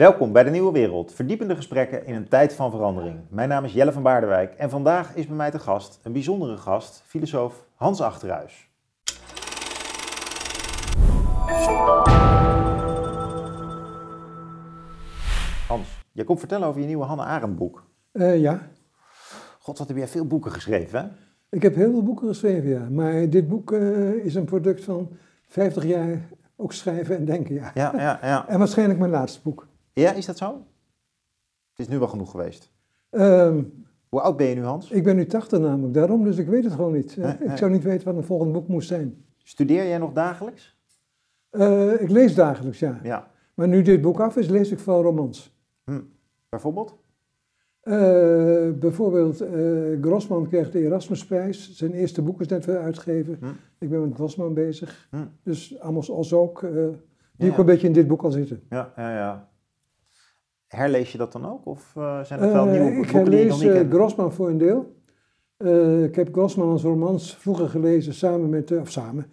Welkom bij de Nieuwe Wereld, verdiepende gesprekken in een tijd van verandering. Mijn naam is Jelle van Baardenwijk en vandaag is bij mij te gast een bijzondere gast, filosoof Hans Achterhuis. Hans, jij komt vertellen over je nieuwe Hannah Arendt boek. Uh, ja. God, wat heb jij veel boeken geschreven, hè? Ik heb heel veel boeken geschreven, ja. Maar dit boek uh, is een product van 50 jaar ook schrijven en denken, ja. Ja, ja, ja. En waarschijnlijk mijn laatste boek. Ja, is dat zo? Het is nu wel genoeg geweest. Um, Hoe oud ben je nu, Hans? Ik ben nu 80 namelijk, daarom, dus ik weet het gewoon niet. Ik zou niet weten wat een volgende boek moest zijn. Studeer jij nog dagelijks? Uh, ik lees dagelijks, ja. ja. Maar nu dit boek af is, lees ik vooral romans. Hm. Bijvoorbeeld? Uh, bijvoorbeeld, uh, Grossman kreeg de Erasmusprijs. Zijn eerste boek is net weer uitgegeven. Hm. Ik ben met Grossman bezig. Hm. Dus Amos Os ook, die Ja. ook een beetje in dit boek al zitten. Ja, ja, ja. Herlees je dat dan ook? Of zijn het wel Eh, nieuwe ik boeken die je nog lees niet eh? Grossman voor een deel. Eh, ik heb Grossman als romans vroeger gelezen samen met, eh, of samen,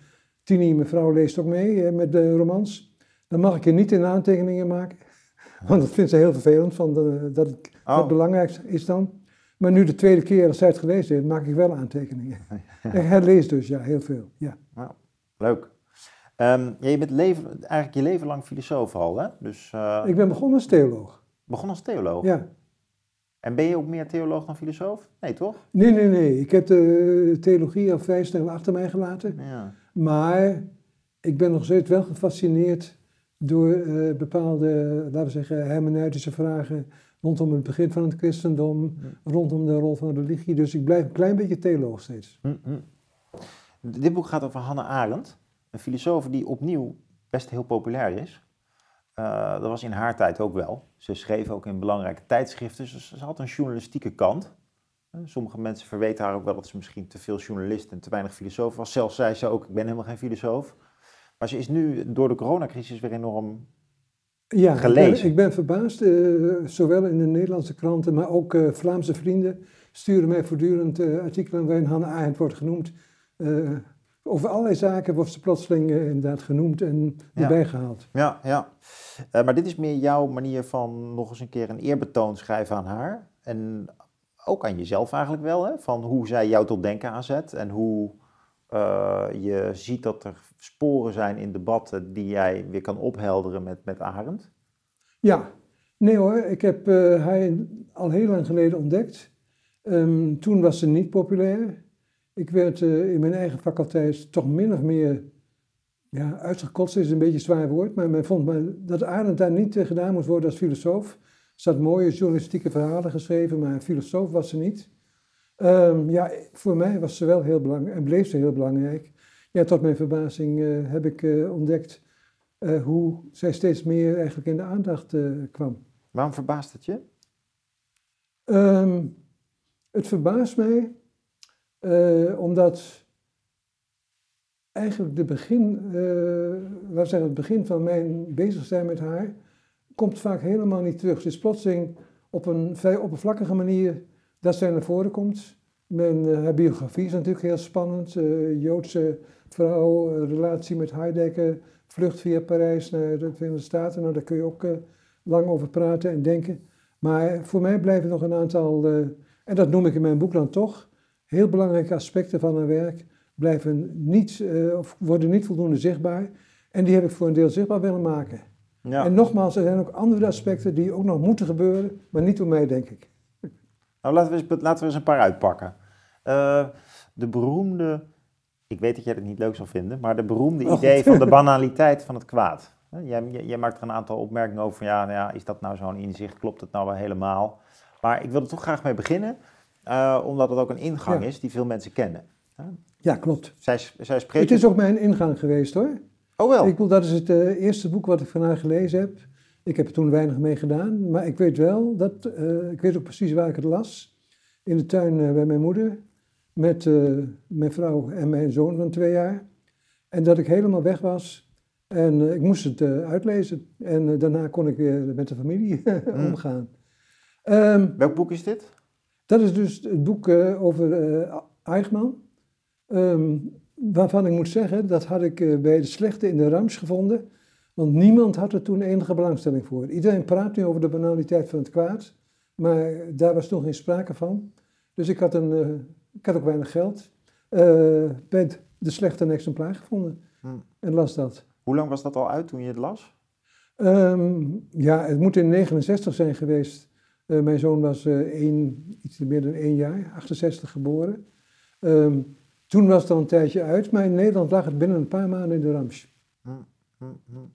Tini, mijn vrouw, leest ook mee eh, met de romans. Dan mag ik er niet in aantekeningen maken, want dat vindt ze heel vervelend, van de- dat Oh. het belangrijkste is dan. Maar nu de tweede keer als zij het gelezen heeft, maak ik wel aantekeningen. Ik herlees dus, ja, heel veel. Ja. Nou, leuk. Ehm, ja, je bent leven, eigenlijk je leven lang filosoof al, hè? Dus eh Ik ben begonnen als theoloog. Begon als theoloog. Ja. En ben je ook meer theoloog dan filosoof? Nee, toch? Nee, nee, nee. Ik heb de theologie al vrij snel achter mij gelaten. Ja. Maar ik ben nog steeds wel gefascineerd door eh, bepaalde, laten we zeggen, hermeneutische vragen rondom het begin van het christendom, rondom de rol van religie. Dus ik blijf een klein beetje theoloog steeds. Hm, hm. Dit boek gaat over Hannah Arendt, een filosoof die opnieuw best heel populair is. Eh, dat was in haar tijd ook wel. Ze schreef ook in belangrijke tijdschriften, dus ze had een journalistieke kant. Eh, Sommige mensen verweten haar ook wel dat ze misschien te veel journalist en te weinig filosoof was. Zelfs zei ze ook, ik ben helemaal geen filosoof. Maar ze is nu door de coronacrisis weer enorm... Ja, Gelezen. Ik ben, ik ben verbaasd, eh, zowel in de Nederlandse kranten, maar ook Vlaamse vrienden sturen mij voortdurend eh, artikelen waarin Hannah Arendt wordt genoemd. Over allerlei zaken wordt ze plotseling eh, inderdaad genoemd en Ja. erbij gehaald. Ja, ja. Eh, maar dit is meer jouw manier van nog eens een keer een eerbetoon schrijven aan haar. En ook aan jezelf eigenlijk wel, hè? Van hoe zij jou tot denken aanzet. En hoe eh, je ziet dat er sporen zijn in debatten die jij weer kan ophelderen met, met Arendt. Ja, nee hoor, ik heb haar al heel lang geleden ontdekt. Ehm, toen was ze niet populair. Ik werd eh, in mijn eigen faculteit toch min of meer, ja, uitgekotst is een beetje een zwaar woord, maar men vond maar dat Arendt daar niet eh, gedaan moest worden als filosoof. Ze had mooie journalistieke verhalen geschreven, maar een filosoof was ze niet. Ehm, ja, voor mij was ze wel heel belangrijk en bleef ze heel belangrijk. Ja, tot mijn verbazing eh, heb ik ontdekt hoe zij steeds meer eigenlijk in de aandacht kwam. Waarom verbaast het je? Ehm, het verbaast mij eh, omdat eigenlijk de begin, eh laten we zeggen, het begin van mijn bezig zijn met haar, komt vaak helemaal niet terug. Het is plotseling op een vrij oppervlakkige manier dat zij naar voren komt. Mijn, eh, haar biografie is natuurlijk heel spannend. Joodse vrouw, relatie met Heidegger, vlucht via Parijs naar de Verenigde Staten. Nou, daar kun je ook lang over praten en denken. Maar voor mij blijven nog een aantal, en dat noem ik in mijn boek dan toch, heel belangrijke aspecten van haar werk blijven niet, eh, of worden niet voldoende zichtbaar. En die heb ik voor een deel zichtbaar willen maken. Ja. En nogmaals, er zijn ook andere aspecten die ook nog moeten gebeuren, maar niet door mij, denk ik. Nou, laten we eens, laten we eens een paar uitpakken. Eh, de beroemde, ik weet dat jij het niet leuk zal vinden, maar de beroemde Oh. idee van de banaliteit van het kwaad. Jij, jij maakt er een aantal opmerkingen over van ja, nou ja, is dat nou zo'n inzicht, klopt het nou wel helemaal? Maar ik wil er toch graag mee beginnen, eh, omdat het ook een ingang Ja. is die veel mensen kennen. Ja, klopt. Zij, zij spreekt... Het is ook mijn ingang geweest hoor. Oh wel? Ik bedoel, dat is het eh, eerste boek wat ik van haar gelezen heb. Ik heb er toen weinig mee gedaan, maar ik weet wel dat, eh, ik weet ook precies waar ik het las. In de tuin bij mijn moeder, met mijn vrouw en mijn zoon van twee jaar. En dat ik helemaal weg was en ik moest het uitlezen. En daarna kon ik weer met de familie omgaan. Ehm, Welk boek is dit? Dat is dus het boek eh, over eh Eichmann. Ehm, waarvan ik moet zeggen, dat had ik eh, bij de slechte in de Rams gevonden. Want niemand had er toen enige belangstelling voor. Iedereen praat nu over de banaliteit van het kwaad, maar daar was toen geen sprake van. Dus ik had, een, uh, ik had ook weinig geld. Uh, bij de slechte exemplaar gevonden hmm. en las dat. Hoe lang was dat al uit toen je het las? Um, ja, het moet in 69 zijn geweest. Uh, mijn zoon was één, iets meer dan één jaar, 68 geboren. Um, toen was het al een tijdje uit, maar in Nederland lag het binnen een paar maanden in de Rams. Hmm. Hmm.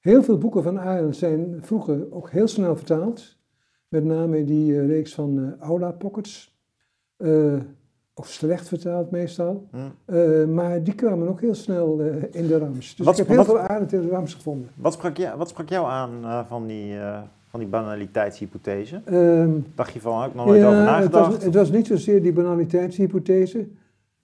Heel veel boeken van Arendt zijn vroeger ook heel snel vertaald. Met name die uh, reeks van uh, Aula Pockets. Uh, of slecht vertaald meestal. Maar die kwamen ook heel snel in de rams. Dus wat, ik heb heel veel Arendt in de rams gevonden. Wat sprak, jou, wat sprak jou aan van die, van die banaliteitshypothese? Um, Dacht je van, heb ik nog nooit over nagedacht? Het was, het was niet zozeer die banaliteitshypothese,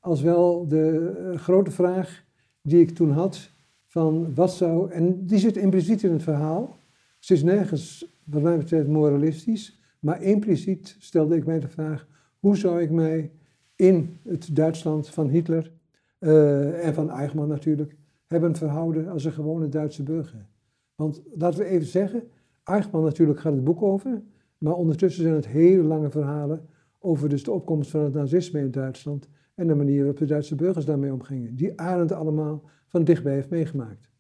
als wel de grote vraag die ik toen had van wat zou, en die zit impliciet in het verhaal. Ze is nergens, wat mij betreft, moralistisch, maar impliciet stelde ik mij de vraag, hoe zou ik mij in het Duitsland van Hitler uh, en van Eichmann natuurlijk hebben verhouden als een gewone Duitse burger? Want laten we even zeggen, Eichmann natuurlijk gaat het boek over, maar ondertussen zijn het hele lange verhalen over dus de opkomst van het nazisme in Duitsland en de manier waarop de Duitse burgers daarmee omgingen. Die Arendt allemaal van dichtbij heeft meegemaakt.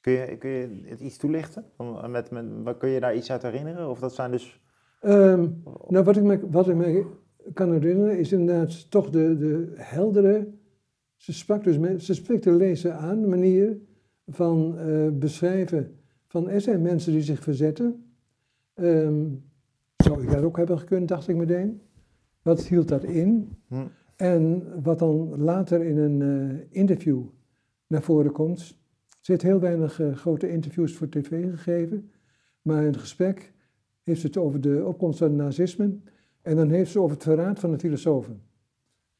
Kun je, kun je het iets toelichten? Met, met, kun je daar iets uit herinneren? Of dat zijn dus... Um, nou, wat ik, me, wat ik me kan herinneren is inderdaad toch de, de heldere... Ze, sprak dus met, ze spreekt de lezer aan, de manier van uh, beschrijven van er zijn mensen die zich verzetten. Um, zou ik dat ook hebben gekund, dacht ik meteen. Wat hield dat in? Hm. En wat dan later in een uh, interview naar voren komt. Ze heeft heel weinig uh, grote interviews voor tv gegeven. Maar in het gesprek heeft ze het over de opkomst van het nazisme. En dan heeft ze over het verraad van de filosofen.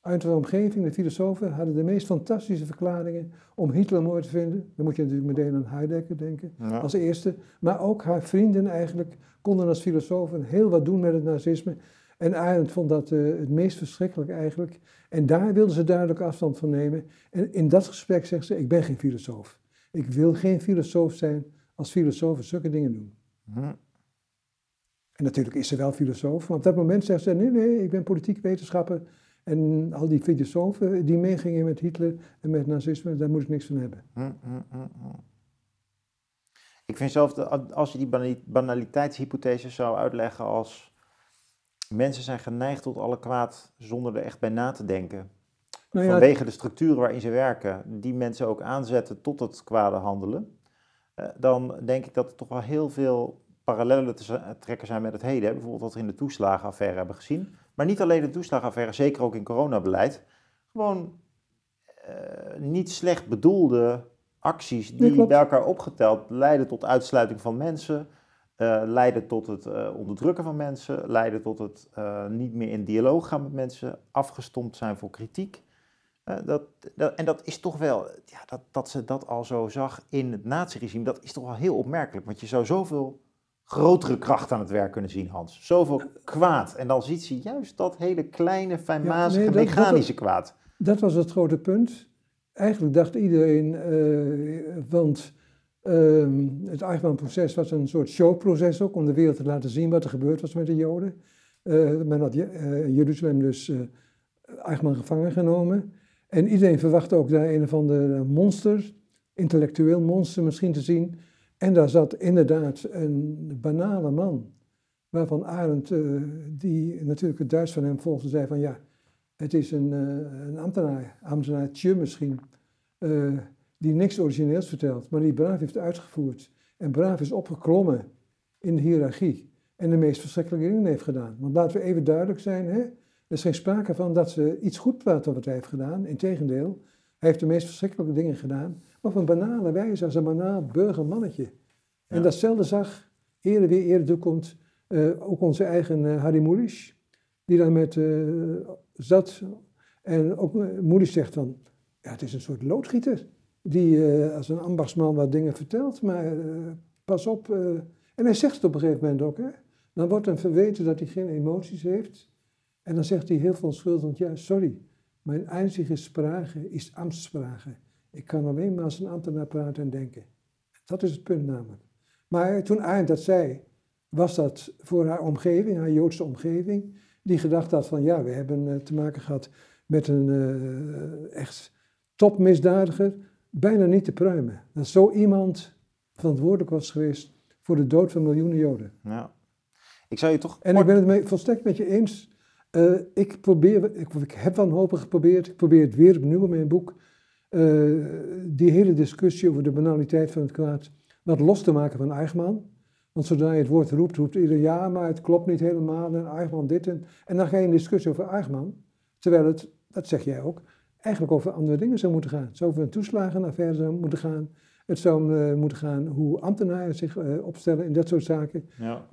Uit de omgeving, de filosofen, hadden de meest fantastische verklaringen om Hitler mooi te vinden. Dan moet je natuurlijk meteen aan Heidegger denken, als eerste. Maar ook haar vrienden eigenlijk konden als filosofen heel wat doen met het nazisme. En Arendt vond dat uh, het meest verschrikkelijk eigenlijk. En daar wilde ze duidelijk afstand van nemen. En in dat gesprek zegt ze, ik ben geen filosoof. Ik wil geen filosoof zijn als filosofen zulke dingen doen. En natuurlijk is ze wel filosoof, maar op dat moment zegt ze, nee, nee, ik ben politiek wetenschapper. En al die filosofen die meegingen met Hitler en met nazisme, daar moet ik niks van hebben. Hm, hm, ik vind zelf, dat als je die banaliteitshypothese zou uitleggen als Mensen zijn geneigd tot alle kwaad zonder er echt bij na te denken. Nou ja, Vanwege de structuren waarin ze werken, die mensen ook aanzetten tot het kwade handelen. Uh, dan denk ik dat er toch wel heel veel parallellen te trekken zijn met het heden. Bijvoorbeeld wat we in de toeslagenaffaire hebben gezien. Maar niet alleen de toeslagenaffaire, zeker ook in coronabeleid. Gewoon uh, niet slecht bedoelde acties die bij elkaar opgeteld leiden tot uitsluiting van mensen uh, leiden tot het uh, onderdrukken van mensen, leiden tot het uh, niet meer in dialoog gaan met mensen, afgestompt zijn voor kritiek. Dat, dat, en dat is toch wel, ja, dat, dat ze dat al zo zag in het naziregime, dat is toch wel heel opmerkelijk. Want je zou zoveel grotere kracht aan het werk kunnen zien, Hans. Zoveel kwaad. En dan ziet ze juist dat hele kleine, fijnmazige, ja, mechanische kwaad. Dat was het grote punt. Eigenlijk dacht iedereen, want Ehm, het Eichmann-proces was een soort showproces ook, om de wereld te laten zien wat er gebeurd was met de Joden. Uh, men had uh, Jeruzalem dus Eichmann gevangen genomen. En iedereen verwachtte ook daar een of ander monster, intellectueel monster misschien te zien. En daar zat inderdaad een banale man, waarvan Arendt, die natuurlijk het Duits van hem volgde, zei van ja, het is een, een ambtenaar, ambtenaartje misschien die niks origineels vertelt, maar die braaf heeft uitgevoerd en braaf is opgeklommen in de hiërarchie en de meest verschrikkelijke dingen heeft gedaan. Want laten we even duidelijk zijn, hè? er is geen sprake van dat ze iets goed praten wat hij heeft gedaan. Integendeel, heeft de meest verschrikkelijke dingen gedaan, maar op een banale wijze als een banaal burgermannetje. En datzelfde zag eerder weer eerder toekomt uh, ook onze eigen uh, Harry Mulisch, die daar met uh, zat. En ook uh, zegt van, ja, het is een soort loodgieter die als een ambachtsman wat dingen vertelt, maar pas op. En hij zegt het op een gegeven moment ook, hè. Dan wordt hem verweten dat hij geen emoties heeft. En dan zegt hij heel veelschuldigend, ja, sorry, mijn einzige sprache is ambtssprache. Ik kan alleen maar als een ambtenaar praten en denken. Dat is het punt namelijk. Maar toen Arendt dat zei, was dat voor haar omgeving, haar Joodse omgeving, die gedacht had van ja, we hebben eh, te maken gehad met een uh, echt topmisdadiger, bijna niet te pruimen. Dat zo iemand verantwoordelijk was geweest voor de dood van miljoenen Joden. Ja. Ik zou je toch... En ik ben het mee, volstrekt met je eens. Uh, ik, probeer, ik, ik, heb wanhopig geprobeerd, ik probeer het weer opnieuw in mijn boek, uh, die hele discussie over de banaliteit van het kwaad wat los te maken van Eichmann. Want zodra je het woord roept, roept ieder ja, maar het klopt niet helemaal en Eichmann dit en... En dan ga je in discussie over Eichmann, terwijl het, dat zeg jij ook, eigenlijk over andere dingen zou moeten gaan. Het zou over een toeslagenaffaire zou moeten gaan. Het zou uh, moeten gaan hoe ambtenaren zich opstellen in dat soort zaken. Ja.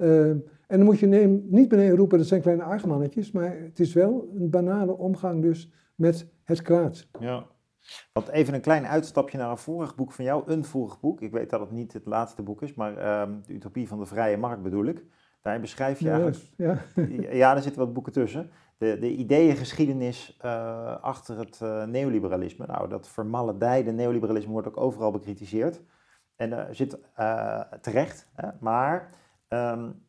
En dan moet je neem, niet beneden roepen, dat zijn kleine Eichmannetjes, maar het is wel een banale omgang dus met het kwaad. Ja. Want even een klein uitstapje naar een vorig boek van jou, een vorig boek. Ik weet dat het niet het laatste boek is, maar uh, de Utopie van de Vrije Markt bedoel ik. Daarin beschrijf je ja, eigenlijk... Ja. ja, er zitten wat boeken tussen. De, de ideeëngeschiedenis uh, achter het uh, neoliberalisme. Nou, dat vermaledijde neoliberalisme wordt ook overal bekritiseerd. En uh, zit terecht, hè? maar... Um,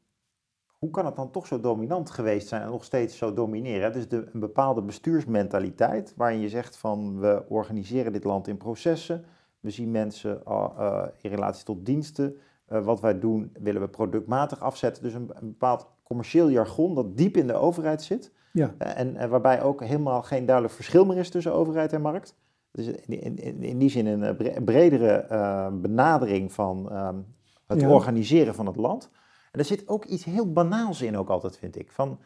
hoe kan het dan toch zo dominant geweest zijn en nog steeds zo domineren? Dus de, een bepaalde bestuursmentaliteit waarin je zegt van we organiseren dit land in processen, we zien mensen uh, in relatie tot diensten, uh, wat wij doen willen we productmatig afzetten. Dus een, een, bepaald commercieel jargon dat diep in de overheid zit ja. En, en, waarbij ook helemaal geen duidelijk verschil meer is tussen overheid en markt. Dus in, in, in die zin een bredere benadering van ehm, het ja. organiseren van het land. En er zit ook iets heel banaals in ook altijd, vind ik. Van,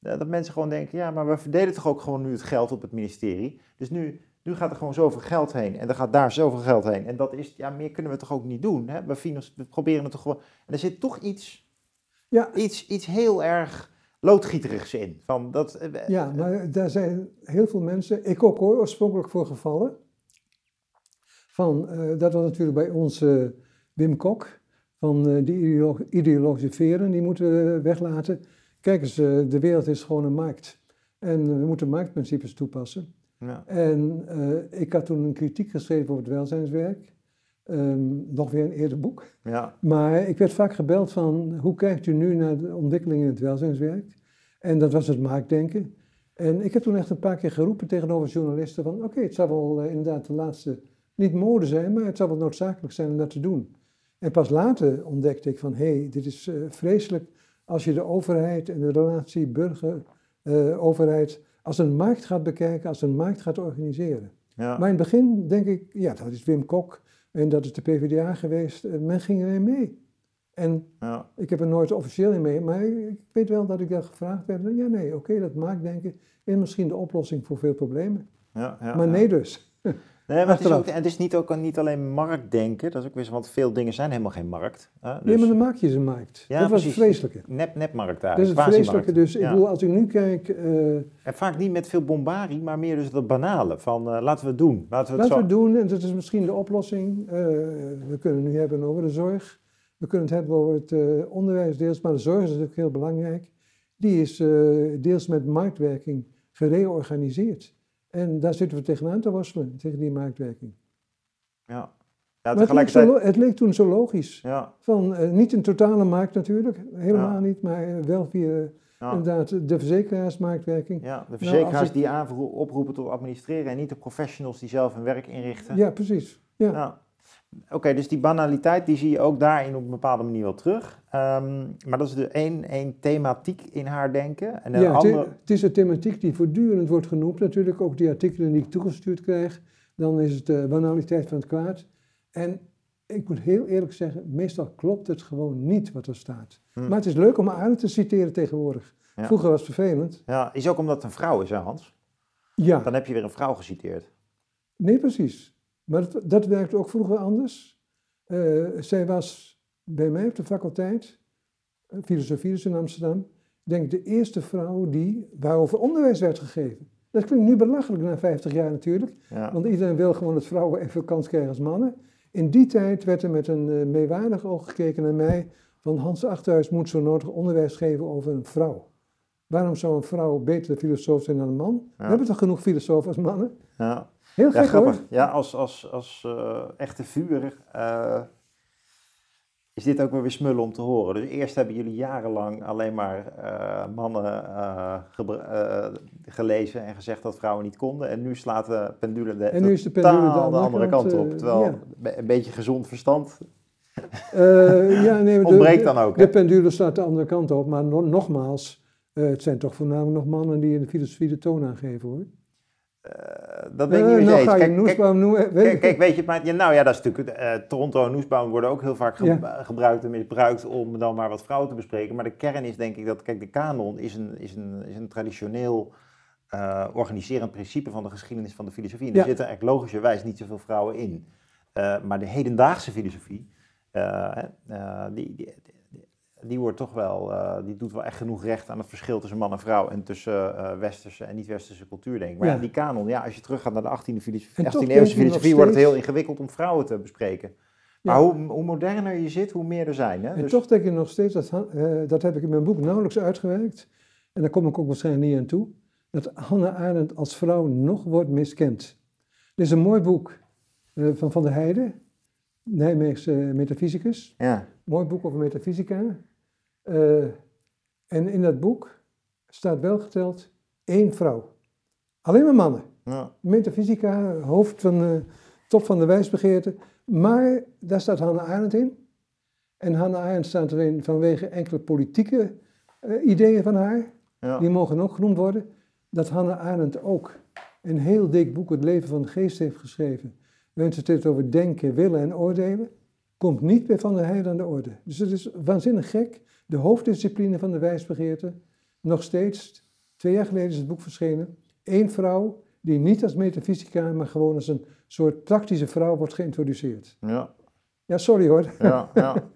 uh, dat mensen gewoon denken, ja, maar we verdelen toch ook gewoon nu het geld op het ministerie. Dus nu, nu gaat er gewoon zoveel geld heen en er gaat daar zoveel geld heen. En dat is, ja, meer kunnen we toch ook niet doen. Hè? We, we proberen het toch gewoon. En er zit toch iets, ja. iets, iets heel erg loodgieterigs in. Van dat, uh, ja, maar daar zijn heel veel mensen, ik ook hoor, oorspronkelijk voor gevallen. Van, uh, dat was natuurlijk bij ons Wim Kok van uh, die ideologische veren, die moeten we weglaten. Kijk eens, uh, de wereld is gewoon een markt. En we moeten marktprincipes toepassen. Ja. En uh, ik had toen een kritiek geschreven over het welzijnswerk. Um, nog weer een eerder boek. Ja. Maar ik werd vaak gebeld van, hoe kijkt u nu naar de ontwikkelingen in het welzijnswerk? En dat was het marktdenken. En ik heb toen echt een paar keer geroepen tegenover journalisten van, oké, het zou wel inderdaad de laatste, niet mode zijn, maar het zou wel noodzakelijk zijn om dat te doen. En pas later ontdekte ik van, hé, hey, dit is uh, vreselijk als je de overheid en de relatie burger-overheid uh, als een markt gaat bekijken, als een markt gaat organiseren. Ja. Maar in het begin denk ik, ja, dat is Wim Kok en dat is de PvdA geweest, uh, men ging erin mee. En ja. ik heb er nooit officieel in mee, maar ik weet wel dat ik daar gevraagd werd. Ja, nee, oké, okay, dat marktdenken is misschien de oplossing voor veel problemen. Ja, maar nee dus. Nee, maar het is, ook, het is niet, ook, niet alleen marktdenken, dat is ook weer want veel dingen zijn helemaal geen markt. Hè? Dus... Nee, maar dan maak je ze markt. Ja, dat was het vreselijke. Nep, nepmarkt daar. Dat is het vreselijke, dus ik bedoel, als ik nu kijk... Uh... En vaak niet met veel bombarie, maar meer dus dat banale, van uh, laten we het doen. Laten we het, laten we doen, en dat is misschien de oplossing. Uh, we kunnen het nu hebben over de zorg, we kunnen het hebben over het onderwijs deels, maar de zorg is natuurlijk heel belangrijk. Die is deels met marktwerking gereorganiseerd. En daar zitten we tegenaan te worstelen, tegen die marktwerking. Ja. ja maar het leek, zo, het leek, toen zo logisch. Ja. Van, uh, niet een totale markt natuurlijk, helemaal ja. niet, maar wel via ja. inderdaad de verzekeraarsmarktwerking. Ja, de nou, verzekeraars nou, die oproepen tot administreren en niet de professionals die zelf hun werk inrichten. Ja, precies. Ja. Oké, dus die banaliteit die zie je ook daarin op een bepaalde manier wel terug. Um, maar dat is de één, één thematiek in haar denken. En ja, andere... het is een thematiek die voortdurend wordt genoemd. Natuurlijk ook die artikelen die ik toegestuurd krijg. Dan is het de banaliteit van het kwaad. En ik moet heel eerlijk zeggen, meestal klopt het gewoon niet wat er staat. Hm. Maar het is leuk om aan te citeren tegenwoordig. Vroeger was het vervelend. Ja, is ook omdat het een vrouw is, hè Hans? Ja. Dan heb je weer een vrouw geciteerd. Nee, precies. Maar dat, dat werkte ook vroeger anders. Uh, zij was bij mij op de faculteit, eh, filosofie dus in Amsterdam, denk ik de eerste vrouw die, waarover onderwijs werd gegeven. Dat klinkt nu belachelijk na 50 jaar natuurlijk, want iedereen wil gewoon dat vrouwen even kans krijgen als mannen. In die tijd werd er met een uh, meewaardig oog gekeken naar mij, van Hans Achterhuis moet zo nodig onderwijs geven over een vrouw. Waarom zou een vrouw beter filosoof zijn dan een man? We hebben toch genoeg filosofen als mannen? Ja. Heel Ja, hoor. grappig. Ja, als, als, als eh, echte vuur eh, is dit ook wel weer smullen om te horen. Dus eerst hebben jullie jarenlang alleen maar eh, mannen gelezen en gezegd dat vrouwen niet konden. En nu slaat de pendule de, En nu is de pendule de andere andere kant, kant, op. Terwijl ja. een beetje gezond verstand ja, nee, ontbreekt de- dan ook. De pendule staat de andere kant op, maar no- nogmaals, het zijn toch voornamelijk nog mannen die in de filosofie de toon aangeven hoor. Eh, dat ben ik Eh, niet nou mee eens. ga je Kijk, Noesbaum noemen. weet Kijk, kijk, weet je, maar, ja, nou ja, dat is natuurlijk, eh, Toronto en Noesbaum worden ook heel vaak ge- Ja. gebruikt en misbruikt om dan maar wat vrouwen te bespreken. Maar de kern is denk ik dat, kijk, de kanon is een, is een, is een traditioneel organiserend principe van de geschiedenis van de filosofie. En er zitten eigenlijk logischerwijs niet zoveel vrouwen in. Maar de hedendaagse filosofie, die, die, die, wordt toch wel, eh, die doet wel echt genoeg recht aan het verschil tussen man en vrouw en tussen eh, westerse en niet-westerse cultuur, denk ik. Maar ja. Die kanon, ja, als je teruggaat naar de 18e, filosofie, En toch 18e denk eeuwse filosofie, wordt het heel ingewikkeld om vrouwen te bespreken. Ja. Maar hoe, hoe moderner je zit, hoe meer er zijn. Hè? En Dus- toch denk ik nog steeds, dat, eh, dat heb ik in mijn boek nauwelijks uitgewerkt, en daar kom ik ook waarschijnlijk niet aan toe, dat Hannah Arendt als vrouw nog wordt miskend. Er is een mooi boek van Van der Heijden, Nijmeegse metafysicus, ja. mooi boek over metafysica. Eh, en in dat boek staat wel geteld één vrouw. Alleen maar mannen. Ja. Metafysica, hoofd van de top van de wijsbegeerte. Maar daar staat Hannah Arendt in. En Hannah Arendt staat erin vanwege enkele politieke eh, ideeën van haar. Ja. Die mogen ook genoemd worden. Dat Hannah Arendt ook een heel dik boek, Het leven van de geest, heeft geschreven. Ze het heeft over denken, willen en oordelen. Komt niet bij Van der Heijden aan de orde. Dus het is waanzinnig gek. De hoofddiscipline van de wijsbegeerte. Nog steeds, twee jaar geleden is het boek verschenen. Eén vrouw die niet als metafysica, maar gewoon als een soort praktische vrouw wordt geïntroduceerd. Ja. Ja, sorry hoor. Ja, ja.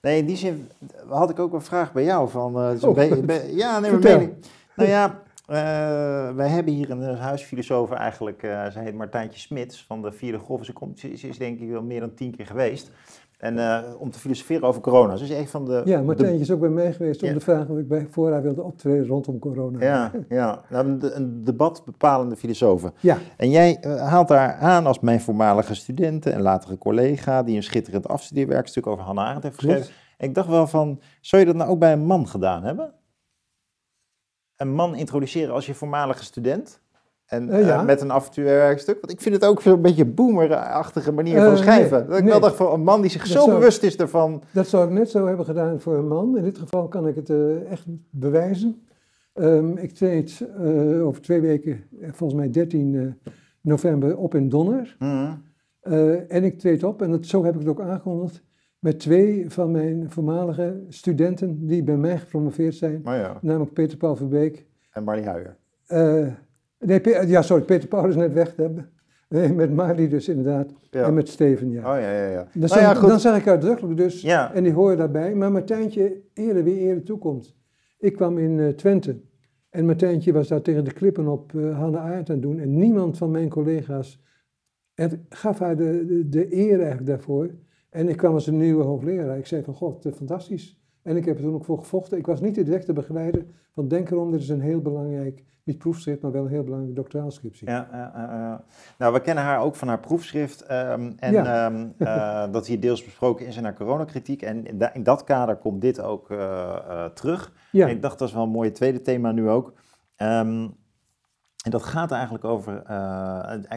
Nee, in die zin had ik ook een vraag bij jou. Van, Oh. be- ja, nee, maar ik- Nou ja, eh, wij hebben hier een huisfilosoof eigenlijk, eh zij heet Martijntje Smits van de vierde golf. Ze, komt, ze, is, ze is denk ik wel meer dan tien keer geweest. En eh, om te filosoferen over corona. Is een van de... Ja, de- Martijntje is ook bij mij geweest om Ja. te vragen of ik bij haar wilde optreden rondom corona. Ja, ja. Nou, een, de- debat bepalende filosofen. Ja, En jij eh, haalt daar aan als mijn voormalige studenten en latere collega, die een schitterend afstudeerwerkstuk over Hannah Arendt heeft geschreven. En ik dacht wel van, zou je dat nou ook bij een man gedaan hebben? Een man introduceren als je voormalige student? En Eh, ja. eh, met een afstudeerwerkstuk? Want ik vind het ook zo'n beetje boomerachtige manier van Eh, schrijven. nee, dat ik nee. wel dacht van een man die zich Dat zo bewust is ervan. Dat zou ik net zo hebben gedaan voor een man. In dit geval kan ik het echt bewijzen. Ehm, ik treed over twee weken, volgens mij 13 eh, november, op in Donner. Mhm. En ik treed op, en dat, zo heb ik het ook aangekondigd, met twee van mijn voormalige studenten die bij mij gepromoveerd zijn. Ja, Namelijk Peter Paul Verbeek. en Marlie Huijer. Nee, ja, sorry, Peter Paul is net weg. hè. Nee, met Marlie dus inderdaad. Ja. En met Steven, ja. Oh ja, ja, ja. Dan, Nou ja, dan zeg ik uitdrukkelijk dus, Ja. en die horen daarbij, maar Martijntje eerder wie eerder toekomt. Ik kwam in eh, Twente en Martijntje was daar tegen de klippen op eh Hannah Arendt aan het doen en niemand van mijn collega's het gaf haar de, de, de eer eigenlijk daarvoor. En ik kwam als een nieuwe hoogleraar. Ik zei van, god, eh, fantastisch. En ik heb er toen ook voor gevochten. Ik was niet de directe begeleider, want denk erom, dit is een heel belangrijk, niet proefschrift, maar wel een heel belangrijke doctoraalscriptie. Ja, nou, we kennen haar ook van haar proefschrift. ehm, en Ja. ehm, eh, dat hier deels besproken is in haar coronakritiek. En in, da- in dat kader komt dit ook eh, eh, terug. Ja, En ik dacht, dat is wel een mooie tweede thema nu ook. Ehm, en dat gaat eigenlijk over,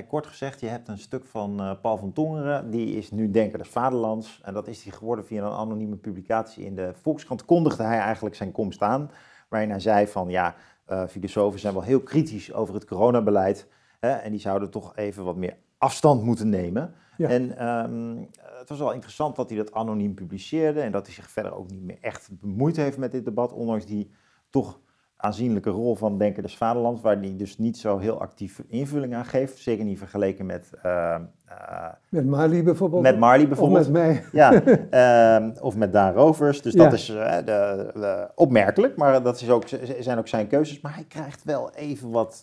kort gezegd, je hebt een stuk van Paul van Tongeren, die is nu Denker des Vaderlands. En dat is hij geworden via een anonieme publicatie in de Volkskrant. Kondigde hij eigenlijk zijn komst aan, waarin hij zei van, ja, filosofen zijn wel heel kritisch over het coronabeleid. Hè, en die zouden toch even wat meer afstand moeten nemen. Ja. En ehm, het was wel interessant dat hij dat anoniem publiceerde en dat hij zich verder ook niet meer echt bemoeid heeft met dit debat, ondanks die toch aanzienlijke rol van Denker des Vaderlands, waar hij dus niet zo heel actief invulling aan geeft. Zeker niet vergeleken met, eh, eh, met Marlie bijvoorbeeld. met Marley of bijvoorbeeld. met mij. Ja, ehm, of met Daan Rovers. Dus Ja. dat is eh, de, de- opmerkelijk, maar dat is ook, zijn ook zijn keuzes. Maar hij krijgt wel even wat,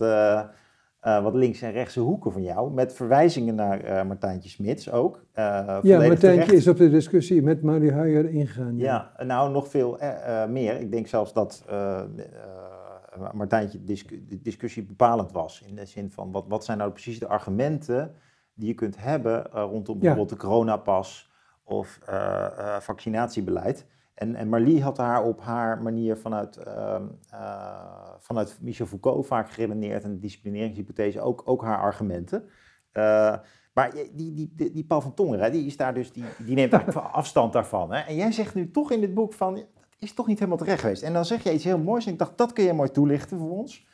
eh, wat links- en rechtse hoeken van jou. Met verwijzingen naar eh, Martijntje Smits ook. eh, Ja, Martijntje terecht. is op de discussie met Marlie Huijer ingegaan. Ja, nou nog veel meer. Ik denk zelfs dat Martijntje de discussie bepalend was. In de zin van, wat, wat zijn nou precies de argumenten die je kunt hebben rondom bijvoorbeeld de coronapas of vaccinatiebeleid. En, en Marlie had haar op haar manier vanuit, uh, vanuit Michel Foucault vaak geredeneerd en de disciplineringshypothese ook, ook haar argumenten. Uh, maar die, die, die, die Paul van Tongeren, die, is daar dus, die, die neemt afstand daarvan. Hè? En jij zegt nu toch in dit boek van, dat is toch niet helemaal terecht geweest. En dan zeg je iets heel moois en ik dacht, dat kun je mooi toelichten voor ons.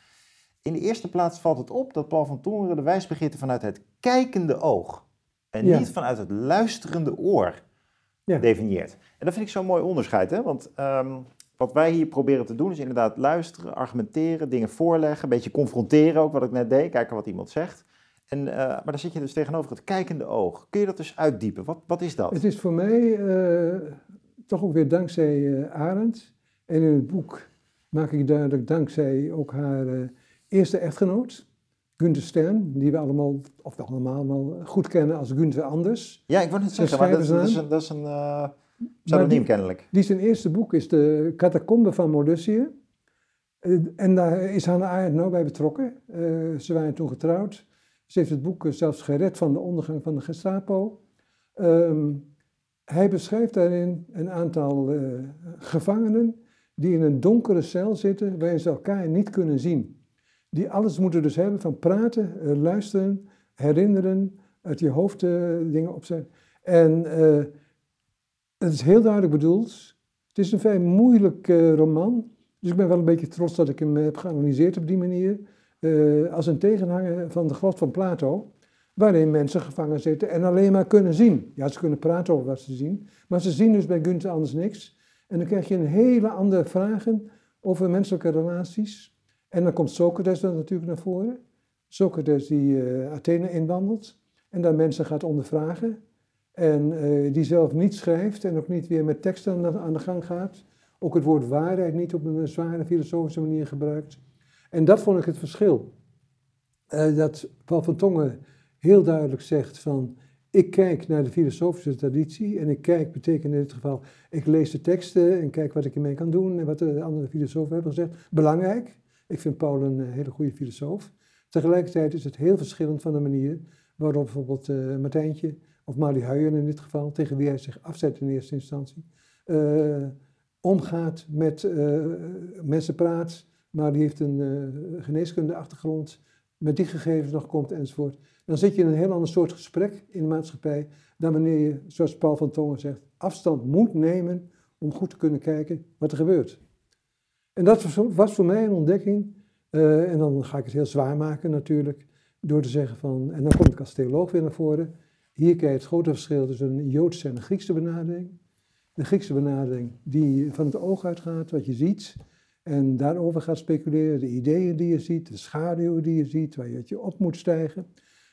In de eerste plaats valt het op dat Paul van Tongeren de wijsbegeerte vanuit het kijkende oog en niet vanuit het luisterende oor ja. definieert. En dat vind ik zo'n mooi onderscheid, hè? want um, wat wij hier proberen te doen is inderdaad luisteren, argumenteren, dingen voorleggen, een beetje confronteren ook, wat ik net deed, kijken wat iemand zegt. En, uh, maar dan zit je dus tegenover het kijkende oog. Kun je dat dus uitdiepen? Wat, wat is dat? Het is voor mij uh, toch ook weer dankzij uh, Arend. En in het boek maak ik duidelijk dankzij ook haar eerste echtgenoot, Gunther Stern, die we allemaal, of we allemaal goed kennen als Gunther Anders. Ja, ik wou net zeggen, maar dat, dat, is een, dat is een pseudoniem kennelijk. Die zijn eerste boek is de Catacombe van Mollussië. En daar is Hannah Arendt nou bij betrokken. ze waren toen getrouwd. Ze heeft het boek zelfs gered van de ondergang van de Gestapo. Ehm, hij beschrijft daarin een aantal uh, gevangenen die in een donkere cel zitten waarin ze elkaar niet kunnen zien. Die alles moeten dus hebben van praten, uh, luisteren, herinneren, uit je hoofd uh, dingen opzetten. En het is heel duidelijk bedoeld. Het is een vrij moeilijk roman. Dus ik ben wel een beetje trots dat ik hem heb geanalyseerd op die manier. Als een tegenhanger van de grot van Plato, waarin mensen gevangen zitten en alleen maar kunnen zien. Ja, ze kunnen praten over wat ze zien, maar ze zien dus bij Gunther anders niks. En dan krijg je een hele andere vragen over menselijke relaties. En dan komt Socrates dan natuurlijk naar voren. Socrates die uh, Athene inwandelt en daar mensen gaat ondervragen. En uh, die zelf niet schrijft en ook niet weer met teksten aan de gang gaat. Ook het woord waarheid niet op een zware filosofische manier gebruikt. En dat vond ik het verschil. Uh, dat Paul van Tongen heel duidelijk zegt van, ik kijk naar de filosofische traditie en ik kijk betekent in dit geval, ik lees de teksten en kijk wat ik ermee kan doen en wat de andere filosofen hebben gezegd. Belangrijk, ik vind Paul een eh, hele goede filosoof. Tegelijkertijd is het heel verschillend van de manier waarop bijvoorbeeld uh, of Marie Huijen in dit geval, tegen wie hij zich afzet in eerste instantie, uh, omgaat met mensen praat, maar die heeft een geneeskundeachtergrond, met die gegevens nog komt enzovoort. Dan zit je in een heel ander soort gesprek in de maatschappij dan wanneer je, zoals Paul van Tongen zegt, afstand moet nemen om goed te kunnen kijken wat er gebeurt. En dat was voor mij een ontdekking. Uh, en dan ga ik het heel zwaar maken natuurlijk, door te zeggen van, en dan kom ik als theoloog weer naar voren, hier kijk je het grote verschil tussen een Joodse en een Griekse benadering. De Griekse benadering die van het oog uitgaat, wat je ziet, en daarover gaat speculeren, de ideeën die je ziet, de schaduwen die je ziet, waar je op moet stijgen.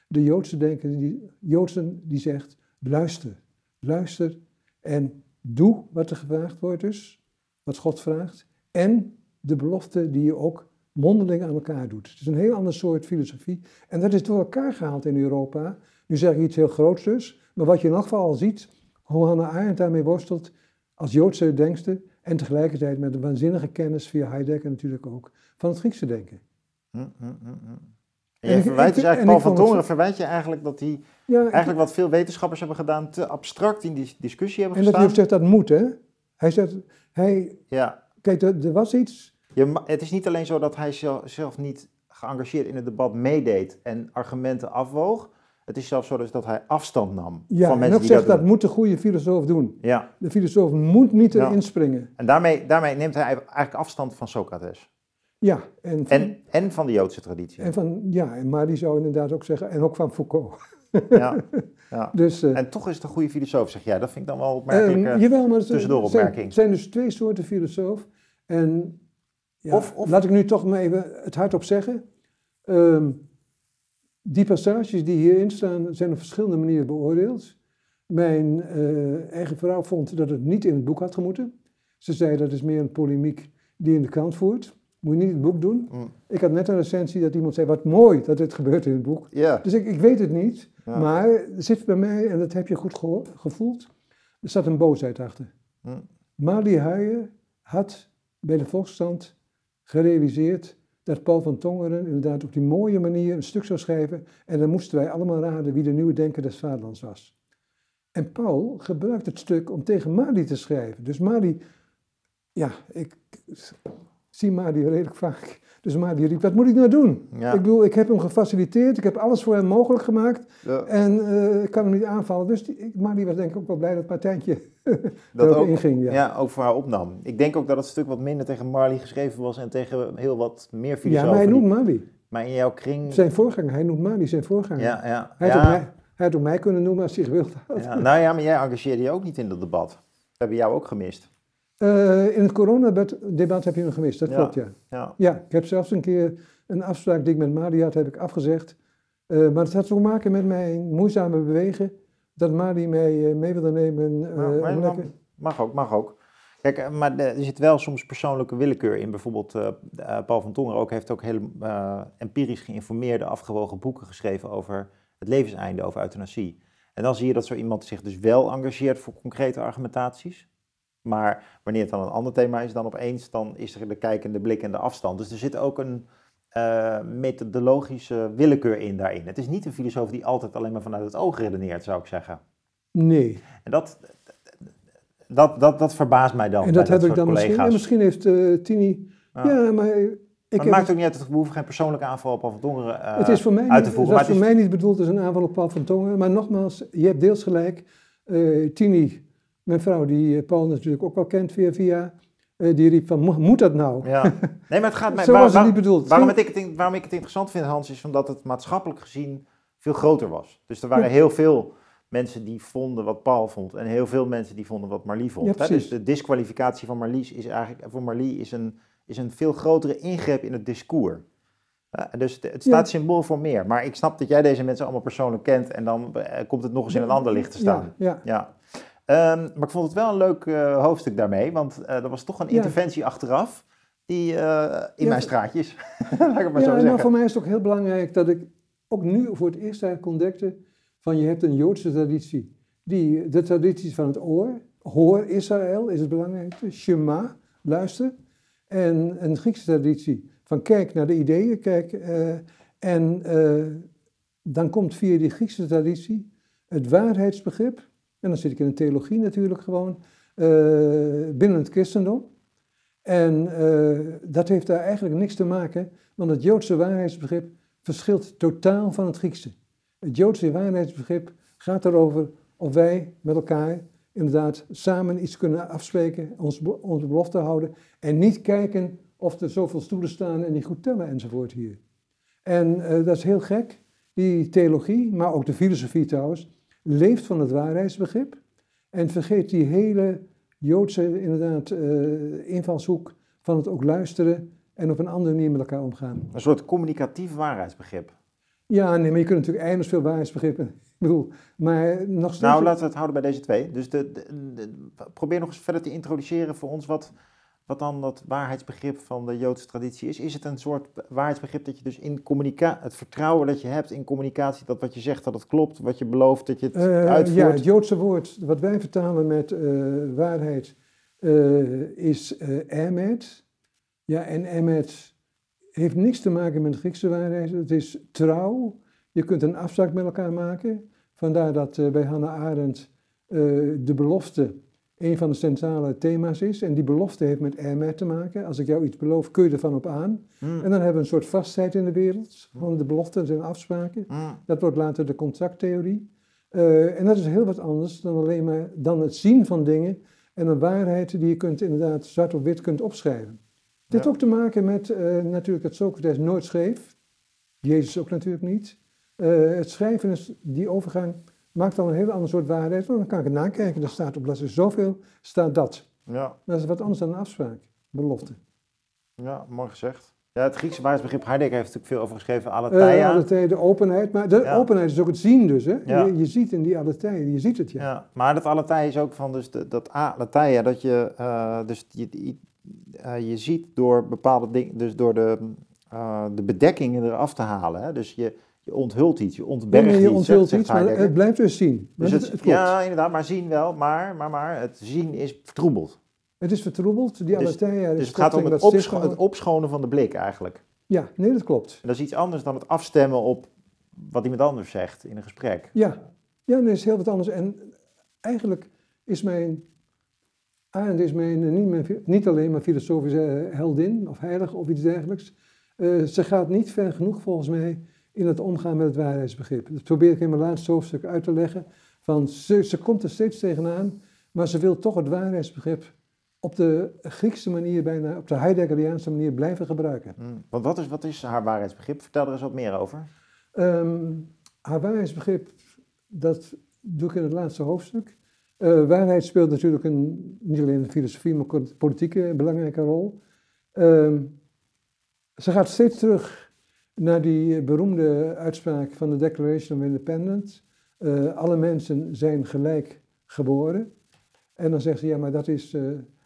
De Joodse denker, die, Joodsen, die zegt, luister, luister en doe wat er gevraagd wordt dus, wat God vraagt. En de belofte die je ook mondeling aan elkaar doet. Het is een heel ander soort filosofie. En dat is door elkaar gehaald in Europa. Nu zeg ik iets heel groots dus, maar wat je in elk geval al ziet, hoe Hannah Arendt daarmee worstelt als Joodse denkster, en tegelijkertijd met een waanzinnige kennis via Heidegger natuurlijk ook van het Griekse denken. Hm, hm, hm, en je verwijt dus eigenlijk, Paul van Tongeren verwijt je eigenlijk dat hij eigenlijk wat veel wetenschappers hebben gedaan, te abstract in die discussie hebben en gestaan. En dat hij zegt dat moet, hè? Hij zegt, hij, ja. Kijk, er, er was iets. Je, het is niet alleen zo dat hij zelf niet geëngageerd in het debat meedeed en argumenten afwoog, het is zelfs zo dus dat hij afstand nam ja, van mensen en ook die zegt, dat, dat moet de goede filosoof doen. Ja. De filosoof moet niet erin springen. En daarmee, daarmee neemt hij eigenlijk afstand van Socrates. Ja. En van, en, en van de Joodse traditie. En van, ja, maar die zou inderdaad ook zeggen, en ook van Foucault. Ja, ja. Dus, uh, en toch is het een goede filosoof, zeg jij. Dat vind ik dan wel opmerkelijk. Um, jawel, maar het tussendoor zijn, dus twee soorten filosoof. En ja, of, of, laat ik nu toch maar even het hardop zeggen. Um, die passages die hierin staan zijn op verschillende manieren beoordeeld. Mijn uh, eigen vrouw vond dat het niet in het boek had gemoeten. Ze zei dat is meer een polemiek die in de krant voert. Moet je niet het boek doen. Mm. Ik had net een recensie dat iemand zei, wat mooi dat dit gebeurt in het boek. Yeah. Dus ik, ik weet het niet. Maar er zit bij mij, en dat heb je goed gevoeld, er zat een boosheid achter. Mm. Huijen had bij de volksstand gerealiseerd dat Paul van Tongeren inderdaad op die mooie manier een stuk zou schrijven. En dan moesten wij allemaal raden wie de nieuwe denker des vaderlands was. En Paul gebruikt het stuk om tegen Mali te schrijven. Dus Mali, ja, ik zie Mali redelijk vaak dus maar die riep, wat moet ik nou doen? Ik bedoel, ik heb hem gefaciliteerd, ik heb alles voor hem mogelijk gemaakt. Ja. En uh, ik kan hem niet aanvallen. Dus die, maar die was denk ik ook wel blij dat partijtje dat ook inging. Ja. ja, ook voor haar opnam. Ik denk ook dat het stuk wat minder tegen Marley geschreven was en tegen heel wat meer filosofen. Ja, maar hij noemt Marley. Maar in jouw kring... Zijn voorganger, hij noemt Marley zijn voorganger. Ja, ja. Hij, had mij, hij had ook mij kunnen noemen als hij gewild had. Ja, nou ja, maar jij engageerde je ook niet in dat debat. We hebben jou ook gemist. Uh, in het coronadebat heb je hem gemist, dat klopt, ja. ja. Ja, ik heb zelfs een keer een afspraak die ik met Madi had, heb ik afgezegd. Uh, maar het had te maken met mijn moeizame bewegen, dat Madi mij uh, mee wilde nemen. Nou, lekker... Mag ook, mag ook. Kijk, maar er zit wel soms persoonlijke willekeur in. Bijvoorbeeld Paul van Tonger ook heeft ook heel empirisch geïnformeerde, afgewogen boeken geschreven over het levenseinde, over euthanasie. En dan zie je dat zo iemand zich dus wel engageert voor concrete argumentaties. Maar wanneer het dan een ander thema is, dan opeens dan is er de kijkende blik en de afstand. Dus er zit ook een uh, methodologische willekeur in daarin. Het is niet een filosoof die altijd alleen maar vanuit het oog redeneert, zou ik zeggen. Nee. En dat, dat, dat, dat verbaast mij dan. En dat heb ik dan misschien. En misschien heeft uh, Tini. Ja, maar. Ik maar het maakt ook niet uit, het hoeft geen persoonlijke aanval op Paul van Tongeren uh, het is voor mij uit te voeren. Het is voor mij niet bedoeld als een aanval op Paul van Tongeren. Maar nogmaals, je hebt deels gelijk. Tini mijn vrouw, die eh, Paul natuurlijk ook wel kent via via, eh, die riep van, moet dat nou? Ja. Nee, maar het gaat mij... Zo was het niet bedoeld. Waarom, het, waarom ik het interessant vind, Hans, is omdat het maatschappelijk gezien veel groter was. Dus er waren heel veel mensen die vonden wat Paul vond en heel veel mensen die vonden wat Marlie vond. Ja, dus de disqualificatie van Marlies is eigenlijk, voor Marlie is een, is een veel grotere ingreep in het discours. dus het, staat symbool voor meer. Maar ik snap dat jij deze mensen allemaal persoonlijk kent en dan eh, komt het nog eens in een ander licht te staan. Ja, ja. Um, maar ik vond het wel een leuk uh, hoofdstuk daarmee, want uh, er was toch een interventie achteraf die uh, in mijn straatjes, laat ik maar ja, zo zeggen. Nou, voor mij is het ook heel belangrijk dat ik ook nu voor het eerst eigenlijk ontdekte van je hebt een Joodse traditie. Die, de traditie van het oor, hoor Israël is het belangrijkste, Shema, luister. En een Griekse traditie van kijk naar de ideeën, kijk. en dan komt via die Griekse traditie het waarheidsbegrip en dan zit ik in de theologie natuurlijk gewoon, uh, binnen het christendom. En uh, dat heeft daar eigenlijk niks te maken, want het Joodse waarheidsbegrip verschilt totaal van het Griekse. Het Joodse waarheidsbegrip gaat erover of wij met elkaar inderdaad samen iets kunnen afspreken, ons, onze belofte houden en niet kijken of er zoveel stoelen staan en niet goed tellen enzovoort hier. En uh, dat is heel gek, die theologie, maar ook de filosofie trouwens, leeft van het waarheidsbegrip en vergeet die hele Joodse inderdaad uh, invalshoek van het ook luisteren en op een andere manier met elkaar omgaan. Een soort communicatief waarheidsbegrip. Ja, nee, maar je kunt natuurlijk eindeloos veel waarheidsbegrippen. Ik bedoel, maar nog steeds... Nou, laten we het houden bij deze twee. Dus de, probeer nog eens verder te introduceren voor ons wat, wat dan dat waarheidsbegrip van de Joodse traditie is. Is het een soort waarheidsbegrip dat je dus in communicatie, het vertrouwen dat je hebt in communicatie, dat wat je zegt dat het klopt, wat je belooft dat je het uh, uitvoert? Ja, het Joodse woord wat wij vertalen met uh, waarheid uh, is emet. Ja, en emet heeft niks te maken met de Griekse waarheid. Het is trouw. Je kunt een afspraak met elkaar maken. Vandaar dat bij Hannah Arendt de belofte een van de centrale thema's is. En die belofte heeft met emet te maken. Als ik jou iets beloof, kun je ervan op aan. Hmm. En dan hebben we een soort vastheid in de wereld. Van de beloften en afspraken. Hmm. Dat wordt later de contracttheorie. Uh, en dat is heel wat anders dan alleen maar dan het zien van dingen. En een waarheid die je kunt inderdaad zwart op wit kunt opschrijven. Dit heeft ook te maken met uh, natuurlijk dat Socrates nooit schreef. Jezus ook natuurlijk niet. Uh, het schrijven is die overgang maakt dan een heel ander soort waarheid. Want dan kan ik het nakijken. Er staat op bladzijde zoveel, staat dat. Ja. Dat is wat anders dan een afspraak, belofte. Ja, mooi gezegd. Ja, het Griekse waarheidsbegrip, Heidegger heeft natuurlijk veel over geschreven, aletheia. Uh, de openheid. Maar de openheid is ook het zien dus, hè? Ja. Je, je, ziet in die aletheia, je ziet het, ja. ja maar dat aletheia is ook van, dus de, dat aletheia, dat je, uh, dus je, uh, je ziet door bepaalde dingen, dus door de, de bedekkingen eraf te halen. Hè? Dus je, je onthult iets, je ontbergt nee, je onthult iets, maar het blijft dus zien. Dus het, ja, inderdaad, maar zien wel, maar, maar, maar het zien is vertroebeld. Het is vertroebeld, die Dus-. Dus het gaat om het, opscho- het opschonen van de blik eigenlijk. Ja, nee, dat klopt. En dat is iets anders dan het afstemmen op wat iemand anders zegt in een gesprek. Ja, ja dat is heel wat anders. En eigenlijk is mijn, Arendt is mijn, eh, niet, mijn, niet alleen maar filosofische eh, heldin of heilig of iets dergelijks. Eh, ze gaat niet ver genoeg volgens mij in het omgaan met het waarheidsbegrip. Dat probeer ik in mijn laatste hoofdstuk uit te leggen. Van ze, ze komt er steeds tegenaan, maar ze wil toch het waarheidsbegrip op de Griekse manier, bijna op de Heideggeriaanse manier blijven gebruiken. Hm. Want wat is, wat is haar waarheidsbegrip? Vertel er eens wat meer over. Ehm, haar waarheidsbegrip, dat doe ik in het laatste hoofdstuk. Eh, waarheid speelt natuurlijk een, niet alleen in de filosofie, maar ook in de politieke een belangrijke rol. Ehm, ze gaat steeds terug naar die beroemde uitspraak van de Declaration of Independence. Eh, alle mensen zijn gelijk geboren. En dan zegt ze, ja, maar dat is, eh,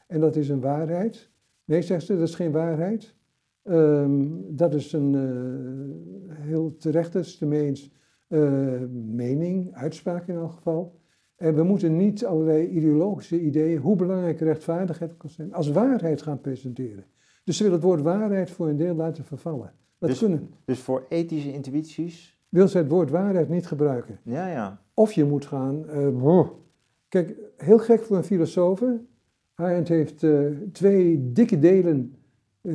en dat is een waarheid. Nee, zegt ze, dat is geen waarheid. Ehm, dat is een eh, heel terecht, is het ermee eens, eh, mening, uitspraak in elk geval. En we moeten niet allerlei ideologische ideeën, hoe belangrijk rechtvaardigheid kan zijn, als waarheid gaan presenteren. Dus ze wil het woord waarheid voor een deel laten vervallen. Dat Dus- kunnen. Dus voor ethische intuïties. Wil ze het woord waarheid niet gebruiken. Ja, ja. Of je moet gaan. eh. Kijk, heel gek voor een filosoof. Arendt heeft eh, twee dikke delen eh,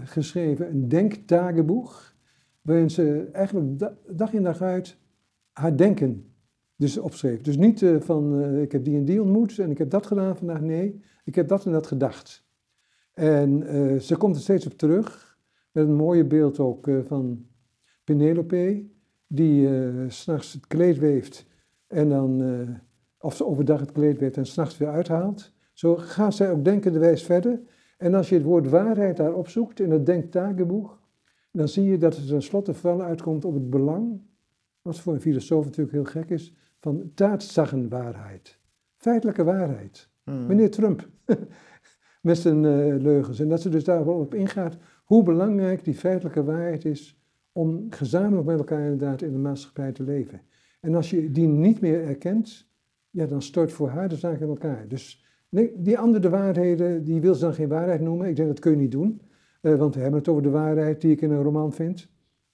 geschreven. Een denktageboek. Waarin ze eigenlijk da- dag in dag uit haar denken dus opschreef. Dus niet van ik heb die en die ontmoet en ik heb dat gedaan vandaag. Nee, ik heb dat en dat gedacht. En ze komt er steeds op terug. Met een mooie beeld ook eh, van Penelope. Die eh, s s'nachts het kleed weeft en dan, eh, of ze overdag het kleed weeft en s'nachts weer uithaalt. Zo gaat zij ook denkende wijs verder. En als je het woord waarheid daar opzoekt in het denktageboek, dan zie je dat het tenslotte vooral uitkomt op het belang, wat voor een filosoof natuurlijk heel gek is, van Tatsagenwaarheid. Feitelijke waarheid. Hm. Meneer Trump, met zijn eh, leugens. En dat ze dus daar wel op ingaat hoe belangrijk die feitelijke waarheid is om gezamenlijk met elkaar inderdaad in de maatschappij te leven. En als je die niet meer erkent, ja, dan stort voor haar de zaak in elkaar. Dus nee, die andere waarheden, die wil ze dan geen waarheid noemen. Ik denk dat kun je niet doen, eh, want we hebben het over de waarheid die ik in een roman vind.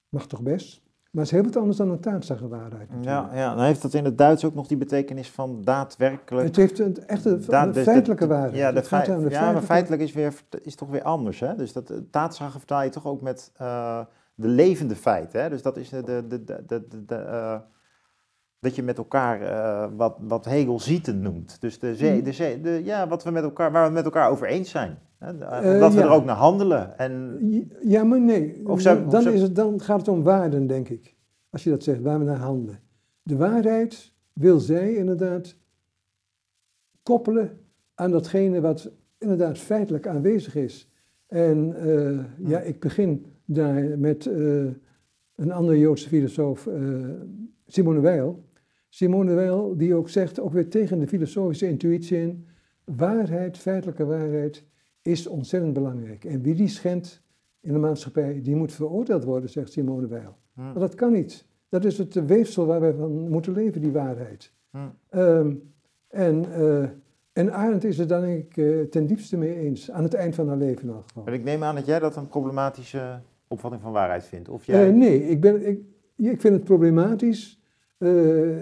Mag toch best. Maar het is heel wat anders dan een taatzagenwaarheid. Ja, ja, dan heeft dat in het Duits ook nog die betekenis van daadwerkelijk. Het heeft een echte dus feitelijke de- waarheid. Ja, de feit- ja maar feitelijk is, weer, is toch weer anders. Hè? Dus dat taatzagen vertaal je toch ook met eh, de levende feiten. Hè? Dus dat is de, de, de, de, eh, dat je met elkaar eh, wat, wat Hegel zieten noemt. Dus de zee, Mhm. de zee, de, ja, wat we met elkaar, waar we met elkaar over eens zijn. Eh, Omdat we ja. er ook naar handelen. En, Ja, maar nee. Of zou- of dan, zou- is het, dan gaat het om waarden, denk ik. Als je dat zegt, waar we naar handelen. De waarheid wil zij inderdaad koppelen aan datgene wat inderdaad feitelijk aanwezig is. En eh, ja, ik begin daar met eh, een andere Joodse filosoof, Simone Weil. Simone Weil, die ook zegt, ook weer tegen de filosofische intuïtie in, waarheid, feitelijke waarheid, is ontzettend belangrijk. En wie die schendt in de maatschappij, die moet veroordeeld worden, zegt Simone Weil. Hm. Maar dat kan niet. Dat is het weefsel waar we van moeten leven, die waarheid. Hm. Ehm, en, eh en Arendt is het dan denk ik eh, ten diepste mee eens, aan het eind van haar leven in elk geval. Maar ik neem aan dat jij dat een problematische opvatting van waarheid vindt. Of jij... Eh, nee, ik, ben, ik, ik vind het problematisch eh,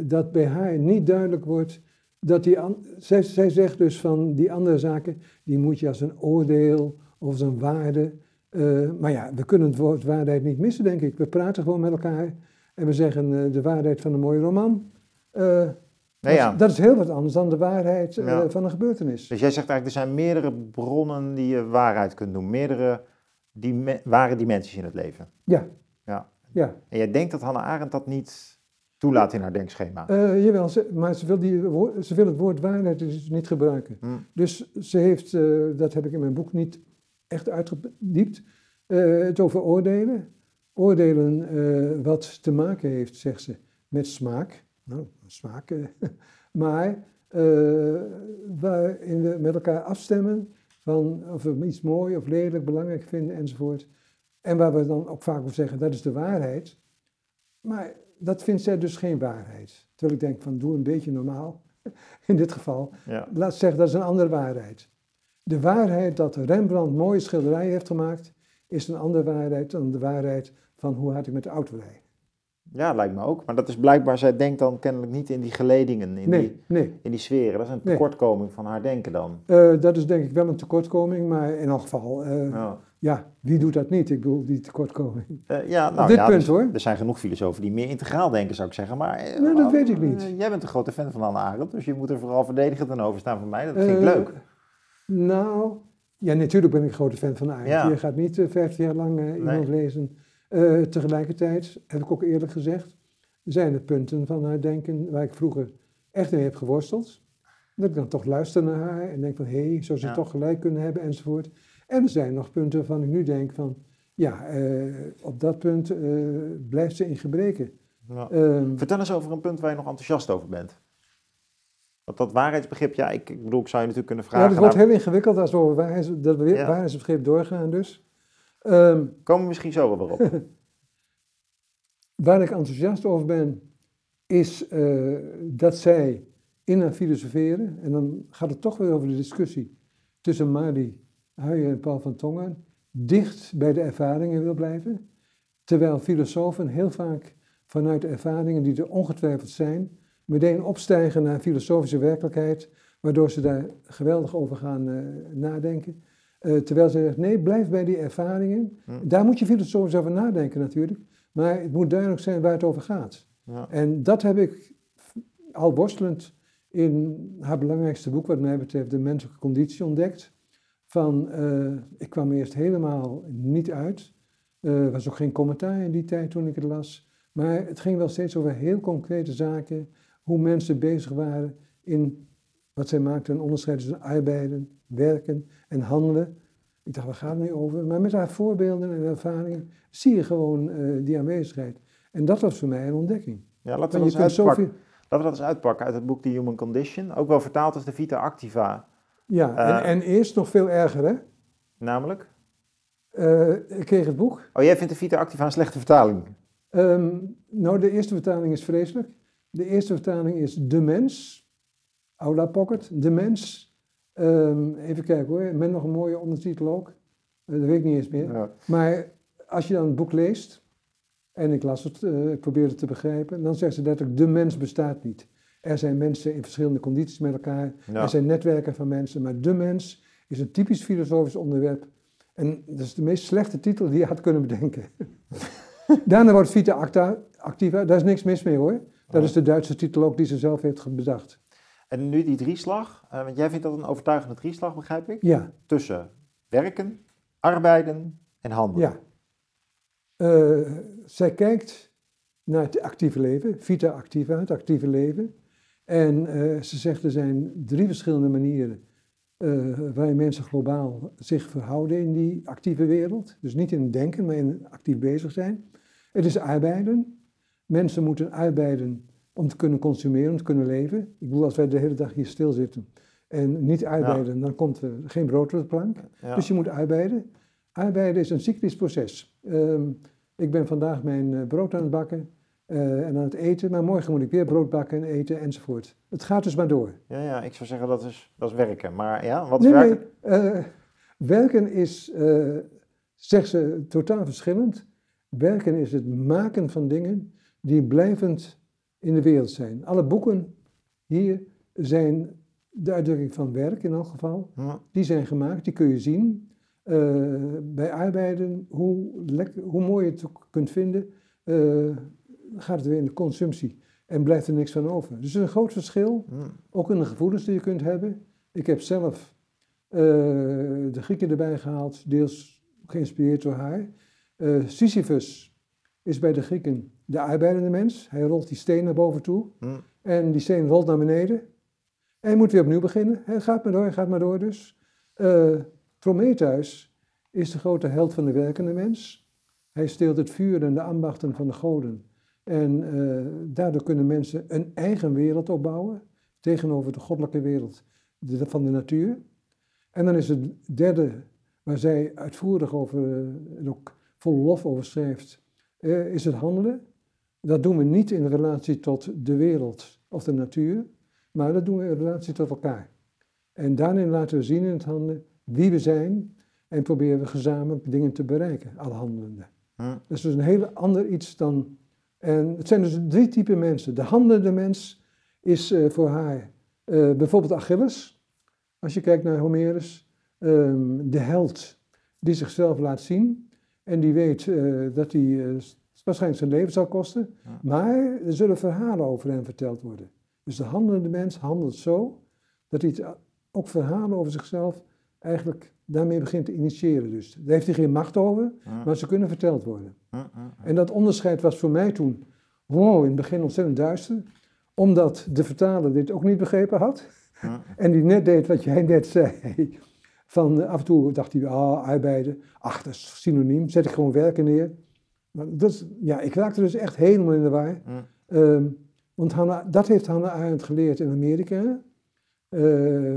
dat bij haar niet duidelijk wordt dat die... zij, zij zegt dus van die andere zaken, die moet je als een oordeel of als een waarde... eh, maar ja, we kunnen het woord waarheid niet missen, denk ik. We praten gewoon met elkaar en we zeggen eh, de waarheid van een mooie roman. Eh, dat, ja. is- dat is heel wat anders dan de waarheid Ja. van een gebeurtenis. Dus jij zegt eigenlijk, er zijn meerdere bronnen die je waarheid kunt noemen. Meerdere die ware dimensies in het leven. Ja. Ja. Ja, En jij denkt dat Hannah Arendt dat niet toelaat in haar denkschema. Eh, jawel, ze, maar ze wil, die, ze wil het woord waarheid dus niet gebruiken. Hm. Dus ze heeft, eh, dat heb ik in mijn boek niet echt uitgediept, eh, het over oordelen. Oordelen wat te maken heeft, zegt ze, met smaak. Nou, smaak. maar waarin we met elkaar afstemmen van of we iets mooi of lelijk, belangrijk vinden enzovoort. En waar we dan ook vaak over zeggen, dat is de waarheid. Maar dat vindt zij dus geen waarheid. Terwijl ik denk van, doe een beetje normaal. In dit geval. Ja. Laat zeggen, dat is een andere waarheid. De waarheid dat Rembrandt mooie schilderijen heeft gemaakt, is een andere waarheid dan de waarheid van hoe hard ik met de auto rijd. Ja, lijkt me ook. Maar dat is blijkbaar, zij denkt dan kennelijk niet in die geledingen, in, Nee, die, nee. in die sferen. Dat is een Nee. tekortkoming van haar denken dan. Eh, dat is denk ik wel een tekortkoming, maar in elk geval, eh, ja. Ja, wie doet dat niet? Ik bedoel, die tekortkoming. Eh, ja nou dit ja, punt, dus hoor. Er zijn genoeg filosofen die meer integraal denken, zou ik zeggen. Maar Nee, dat oh, weet ik niet. jij bent een grote fan van Anne Arendt, dus je moet er vooral verdedigend aan overstaan van mij. Dat vind ik leuk. Nou, ja, natuurlijk ben ik een grote fan van Arendt. Ja. Je gaat niet eh, 50 jaar lang iemand lezen. Eh, tegelijkertijd, heb ik ook eerlijk gezegd, zijn er punten van haar denken waar ik vroeger echt mee heb geworsteld. Dat ik dan toch luister naar haar en denk van, hé, hey, zou ze Ja. toch gelijk kunnen hebben enzovoort. En er zijn nog punten waarvan ik nu denk van, ja, eh, op dat punt eh, blijft ze in gebreken. Ja. Ehm, Vertel eens over een punt waar je nog enthousiast over bent. Want dat waarheidsbegrip, ja, ik, ik bedoel, ik zou je natuurlijk kunnen ja, vragen. het wordt nou, heel ingewikkeld als we over waarheids, dat we Ja. waarheidsbegrip doorgaan dus. Ehm, Komen we misschien zo wel weer op. Waar ik enthousiast over ben, is eh, dat zij in haar filosoferen, en dan gaat het toch weer over de discussie tussen Mari Huijen en Paul van Tongen, dicht bij de ervaringen wil blijven, terwijl filosofen heel vaak vanuit de ervaringen die er ongetwijfeld zijn, meteen opstijgen naar filosofische werkelijkheid, waardoor ze daar geweldig over gaan eh, nadenken. Eh, terwijl ze zegt, nee, blijf bij die ervaringen. Daar moet je filosofisch over nadenken natuurlijk, maar het moet duidelijk zijn waar het over gaat. Ja. En dat heb ik al worstelend in haar belangrijkste boek, wat mij betreft, De Menselijke Conditie, ontdekt. Van, eh, ik kwam eerst helemaal niet uit. Er was ook geen commentaar in die tijd toen ik het las. Maar het ging wel steeds over heel concrete zaken. Hoe mensen bezig waren in wat zij maakten een onderscheid tussen arbeiden, werken en handelen. Ik dacht, waar gaat het nu over? Maar met haar voorbeelden en ervaringen zie je gewoon eh, die aanwezigheid. En dat was voor mij een ontdekking. Ja, laten we, dat eens uitpakken. zoveel... laten we dat eens uitpakken uit het boek The Human Condition. Ook wel vertaald als de Vita Activa, Ja, Eh, en, en eerst nog veel erger, hè? namelijk. Eh, ik kreeg het boek. Oh, jij vindt de Vita Activa een slechte vertaling? Ehm, nou, de eerste vertaling is vreselijk. De eerste vertaling is De Mens. Aula Pocket, De Mens. Ehm, even kijken hoor, met nog een mooie ondertitel ook. Eh, dat weet ik niet eens meer. Ja. Maar als je dan het boek leest, en ik las het, eh, ik probeerde het te begrijpen, dan zegt ze letterlijk, de mens bestaat niet. Er zijn mensen in verschillende condities met elkaar, Ja. er zijn netwerken van mensen, maar de mens is een typisch filosofisch onderwerp. En dat is de meest slechte titel die je had kunnen bedenken. Daarna wordt Vita Acta Activa, daar is niks mis mee hoor. Dat is de Duitse titel ook die ze zelf heeft bedacht. En nu die drieslag, eh, want jij vindt dat een overtuigende drieslag, begrijp ik? Ja, Tussen werken, arbeiden en handelen. ja. Eh, zij kijkt naar het actieve leven, Vita Activa, het actieve leven. En eh, ze zegt er zijn drie verschillende manieren waarin mensen globaal zich verhouden in die actieve wereld. Dus niet in denken, maar in actief bezig zijn. Het is arbeiden. Mensen moeten arbeiden om te kunnen consumeren, om te kunnen leven. Ik bedoel, als wij de hele dag hier stilzitten en niet arbeiden, dan komt er geen brood op de plank. Ja. Dus je moet arbeiden. Arbeiden is een cyclisch proces. Ehm, ik ben vandaag mijn eh, brood aan het bakken eh, en aan het eten, maar morgen moet ik weer brood bakken en eten enzovoort. Het gaat dus maar door. ja, ja, ik zou zeggen dat is, dat is werken. Maar ja, wat is Nee, werken? nee, eh, werken is, eh zegt ze, totaal verschillend. Werken is het maken van dingen die blijvend in de wereld zijn. Alle boeken hier zijn de uitdrukking van werk in elk geval. Die zijn gemaakt, die kun je zien. Eh, bij arbeiden, hoe, lekker, hoe mooi je het ook kunt vinden, eh, gaat het weer in de consumptie en blijft er niks van over. Dus er is een groot verschil, ook in de gevoelens die je kunt hebben. Ik heb zelf eh, de Grieken erbij gehaald, deels geïnspireerd door haar. Sisyphus is bij de Grieken de arbeidende mens. Hij rolt die steen naar boven toe Hm. en die steen rolt naar beneden. En hij moet weer opnieuw beginnen. Hij gaat maar door, hij gaat maar door dus. Eh, Prometheus is de grote held van de werkende mens. Hij steelt het vuur en de ambachten van de goden. En eh, daardoor kunnen mensen een eigen wereld opbouwen tegenover de goddelijke wereld de- van de natuur. En dan is het derde, waar zij uitvoerig over eh, en ook vol lof over schrijft, is het handelen. Dat doen we niet in relatie tot de wereld of de natuur, maar dat doen we in relatie tot elkaar. En daarin laten we zien in het handelen wie we zijn en proberen we gezamenlijk dingen te bereiken, alle handelende. Hm. Dat is dus een heel ander iets dan. En het zijn dus drie typen mensen. De handelende mens is eh, voor haar eh, bijvoorbeeld Achilles, als je kijkt naar Homerus, Ehm, de held die zichzelf laat zien en die weet eh, dat hij eh, waarschijnlijk zijn leven zal kosten, Ja. maar er zullen verhalen over hem verteld worden. Dus de handelende mens handelt zo dat hij het, ook verhalen over zichzelf eigenlijk daarmee begint te initiëren. Dus daar heeft hij geen macht over, maar ze kunnen verteld worden. En dat onderscheid was voor mij toen, wow, in het begin ontzettend duister, omdat de vertaler dit ook niet begrepen had. En die net deed wat jij net zei. Van af en toe dacht hij, ah, arbeiden, ach, dat is synoniem, zet ik gewoon werken neer. Maar dat is, ja, ik raakte dus echt helemaal in de war. Hm. Ehm, want Hannah, dat heeft Hannah Arendt geleerd in Amerika, eh,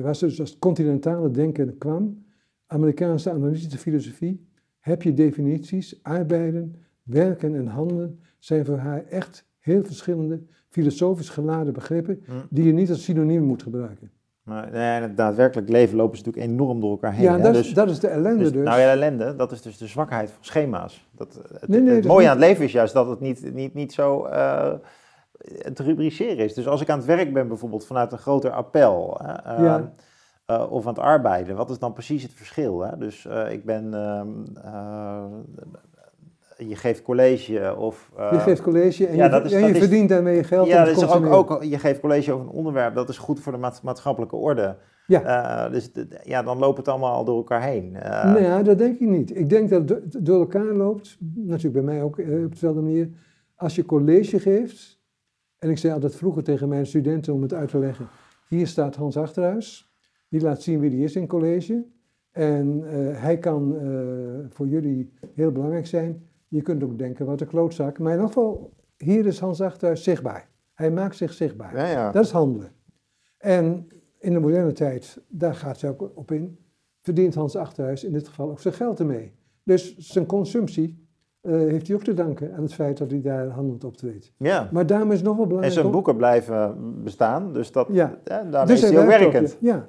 waar ze dus als continentale denken kwam. Amerikaanse analytische filosofie, heb je definities, arbeiden, werken en handelen zijn voor haar echt heel verschillende filosofisch geladen begrippen die je niet als synoniem moet gebruiken. Maar nee, in het daadwerkelijk leven lopen ze natuurlijk enorm door elkaar heen. Ja, dat, Dus- is, dat is de ellende Dus, dus. Nou ja, ellende, dat is dus de zwakheid van schema's. Dat, het Nee, nee, het dat is mooie aan het leven is juist dat het niet, niet, niet zo eh, te rubriceren is. Dus als ik aan het werk ben bijvoorbeeld vanuit een groter appel hè, eh, Ja. eh, of aan het arbeiden, wat is dan precies het verschil? Hè? Dus ik ben, ehm, eh, je geeft college of... eh, je geeft college en ja, je, dat is- en dat je is- verdient daarmee je geld ja, te dus ook, ook, je geeft college over een onderwerp, dat is goed voor de maat- maatschappelijke orde. Ja. Eh, dus ja, dan loopt het allemaal door elkaar heen. Eh, nee, ja, dat denk ik niet. Ik denk dat het do- door elkaar loopt, natuurlijk bij mij ook eh, op dezelfde manier. Als je college geeft, en ik zei altijd vroeger tegen mijn studenten om het uit te leggen, hier staat Hans Achterhuis, die laat zien wie die is in college. En eh, hij kan eh, voor jullie heel belangrijk zijn. Je kunt ook denken, wat een klootzak. Maar in ieder geval, hier is Hans Achterhuis zichtbaar. Hij maakt zich zichtbaar. Ja, ja. Dat is handelen. En in de moderne tijd, daar gaat ze ook op in, verdient Hans Achterhuis in dit geval ook zijn geld ermee. Dus zijn consumptie eh, heeft hij ook te danken aan het feit dat hij daar handelend optreedt. ja. Maar daarom is het nog wel En belangrijk... zijn om- boeken blijven bestaan, dus dat, Ja. ja, daarmee Dus is hij ook werkend. Ja,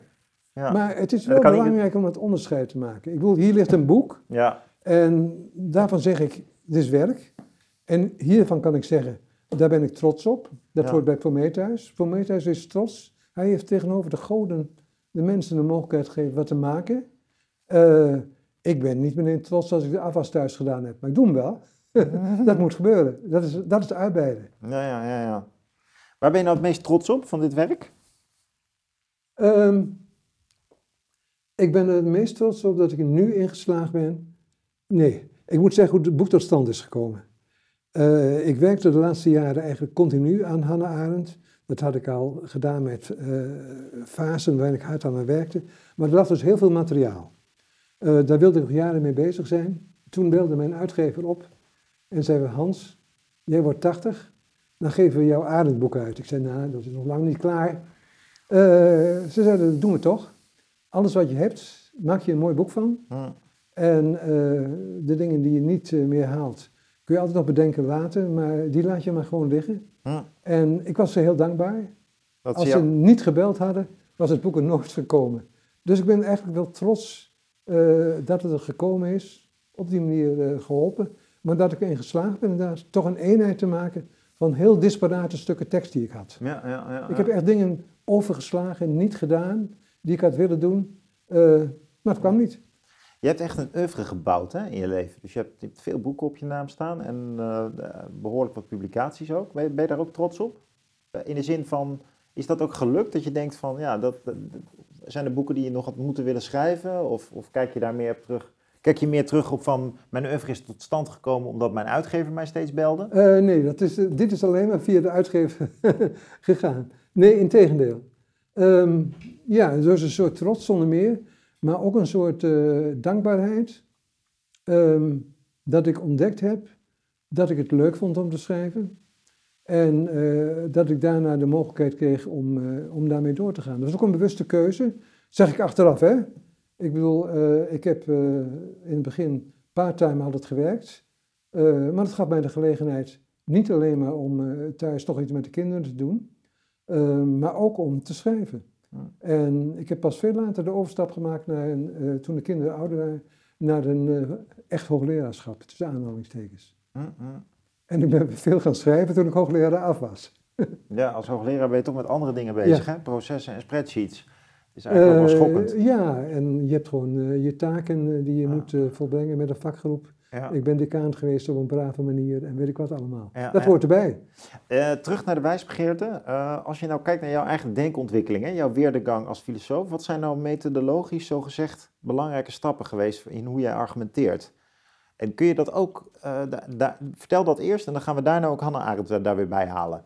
Ja. maar het is En wel belangrijk om het onderscheid te maken. Ik bedoel, hier ligt een boek ja. en daarvan zeg ik, dit is werk. En hiervan kan ik zeggen, daar ben ik trots op. Dat Ja. hoort bij Prometheus. Prometheus is trots. Hij heeft tegenover de goden de mensen de mogelijkheid gegeven wat te maken. Eh, ik ben niet meteen trots als ik de afwas thuis gedaan heb, maar ik doe hem wel. dat moet gebeuren. Dat is, dat is de uitbeiden. Ja, ja, ja, ja. Waar ben je nou het meest trots op van dit werk? Ehm, ik ben er het meest trots op dat ik er nu in geslaagd ben. Nee, ik moet zeggen hoe het boek tot stand is gekomen. Eh, ik werkte de laatste jaren eigenlijk continu aan Hannah Arendt. Dat had ik al gedaan met eh, fasen waarin ik hard aan haar werkte. Maar er lag dus heel veel materiaal. Eh, daar wilde ik nog jaren mee bezig zijn. Toen belde mijn uitgever op en zei: Hans, jij wordt 80, dan geven we jouw Arendt-boek uit. Ik zei: Nou, dat is nog lang niet klaar. Ze zeiden, doen we toch. Alles wat je hebt, maak je een mooi boek van. En eh, de dingen die je niet eh, meer haalt, kun je altijd nog bedenken later, maar die laat je maar gewoon liggen. Hm. En ik was ze heel dankbaar. Dat Als ze jou- niet gebeld hadden, was het boek er nooit gekomen. Dus ik ben eigenlijk wel trots eh, dat het er gekomen is, op die manier eh, geholpen. Maar dat ik erin geslaagd ben inderdaad toch een eenheid te maken van heel disparate stukken tekst die ik had. Ja, ja, ja, Ik heb echt dingen overgeslagen, niet gedaan, die ik had willen doen, maar het kwam niet. Je hebt echt een oeuvre gebouwd hè, in je leven. Dus je hebt, veel boeken op je naam staan en eh, eh, behoorlijk wat publicaties ook. Ben je, daar ook trots op? Eh, In de zin van, is dat ook gelukt dat je denkt van, ja, dat, zijn er boeken die je nog had moeten willen schrijven? Of, of kijk je daar meer op terug? Kijk je meer terug op van, mijn oeuvre is tot stand gekomen omdat mijn uitgever mij steeds belde? Nee, dat is, dit is alleen maar via de uitgever gegaan. Nee, in tegendeel. Ehm, ja, dus een soort trots zonder meer, maar ook een soort eh, dankbaarheid. ehm, dat ik ontdekt heb dat ik het leuk vond om te schrijven. En eh, dat ik daarna de mogelijkheid kreeg om, eh, om daarmee door te gaan. Dat was ook een bewuste keuze, zeg ik achteraf. Hè? Ik bedoel, ik heb in het begin part-time altijd gewerkt. Eh, maar het gaf mij de gelegenheid niet alleen maar om thuis nog iets met de kinderen te doen, maar ook om te schrijven. En ik heb pas veel later de overstap gemaakt naar een, eh, toen de kinderen ouder waren, naar een eh, echt hoogleraarschap, tussen aanhalingstekens. En ik ben veel gaan schrijven toen ik hoogleraar af was. Ja, als hoogleraar ben je toch met andere dingen bezig, hè? Processen en spreadsheets. Dat is eigenlijk wel Eh, schokkend. ja, en je hebt gewoon je taken die je Ja. moet volbrengen met een vakgroep. Ja. Ik ben decaan geweest op een brave manier en weet ik wat allemaal. Ja, dat hoort erbij. Eh, terug naar de wijsbegeerte. Eh, als je nou kijkt naar jouw eigen denkontwikkeling, hè, jouw weerdegang als filosoof, wat zijn nou methodologisch zogezegd belangrijke stappen geweest in hoe jij argumenteert? En kun je dat ook, eh, da- da- vertel dat eerst en dan gaan we daarna ook Hannah Arendt daar- daar weer bij halen.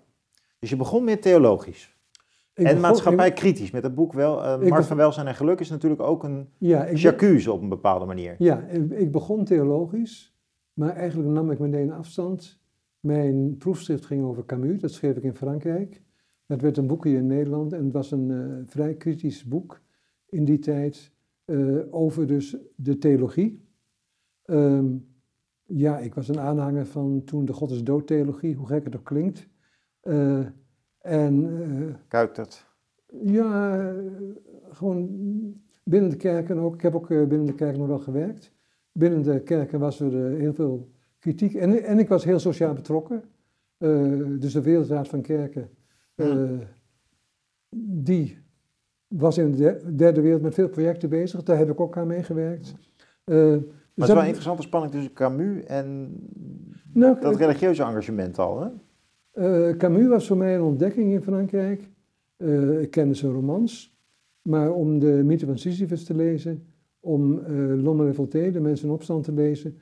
Dus je begon meer theologisch en maatschappij kritisch met het boek wel. eh, begon- Markt van Welzijn en Geluk is natuurlijk ook een ja, op een bepaalde manier. ja, ik, begon theologisch, maar eigenlijk nam ik meteen afstand. Mijn proefschrift ging over Camus, dat schreef ik in Frankrijk. Dat werd een boek hier in Nederland en het was een eh, vrij kritisch boek in die tijd eh, over dus de theologie. Ehm, ja, ik was een aanhanger van toen de God is dood theologie, hoe gek het ook klinkt. En eh, Kuitert. ja, gewoon binnen de kerken ook. Ik heb ook eh, binnen de kerken nog wel gewerkt. Binnen de kerken was er eh, heel veel kritiek. En, en ik was heel sociaal betrokken. Dus de Wereldraad van Kerken, die was in de der- derde wereld met veel projecten bezig. Daar heb ik ook aan meegewerkt. Dus Maar het is wel dat- een interessante spanning tussen Camus en nou, dat religieuze engagement al. Hè? Eh, Camus was voor mij een ontdekking in Frankrijk. Eh, ik kende zijn romans. Maar om de mythe van Sisyphus te lezen, om eh L'Homme révolté, de mensen in opstand te lezen,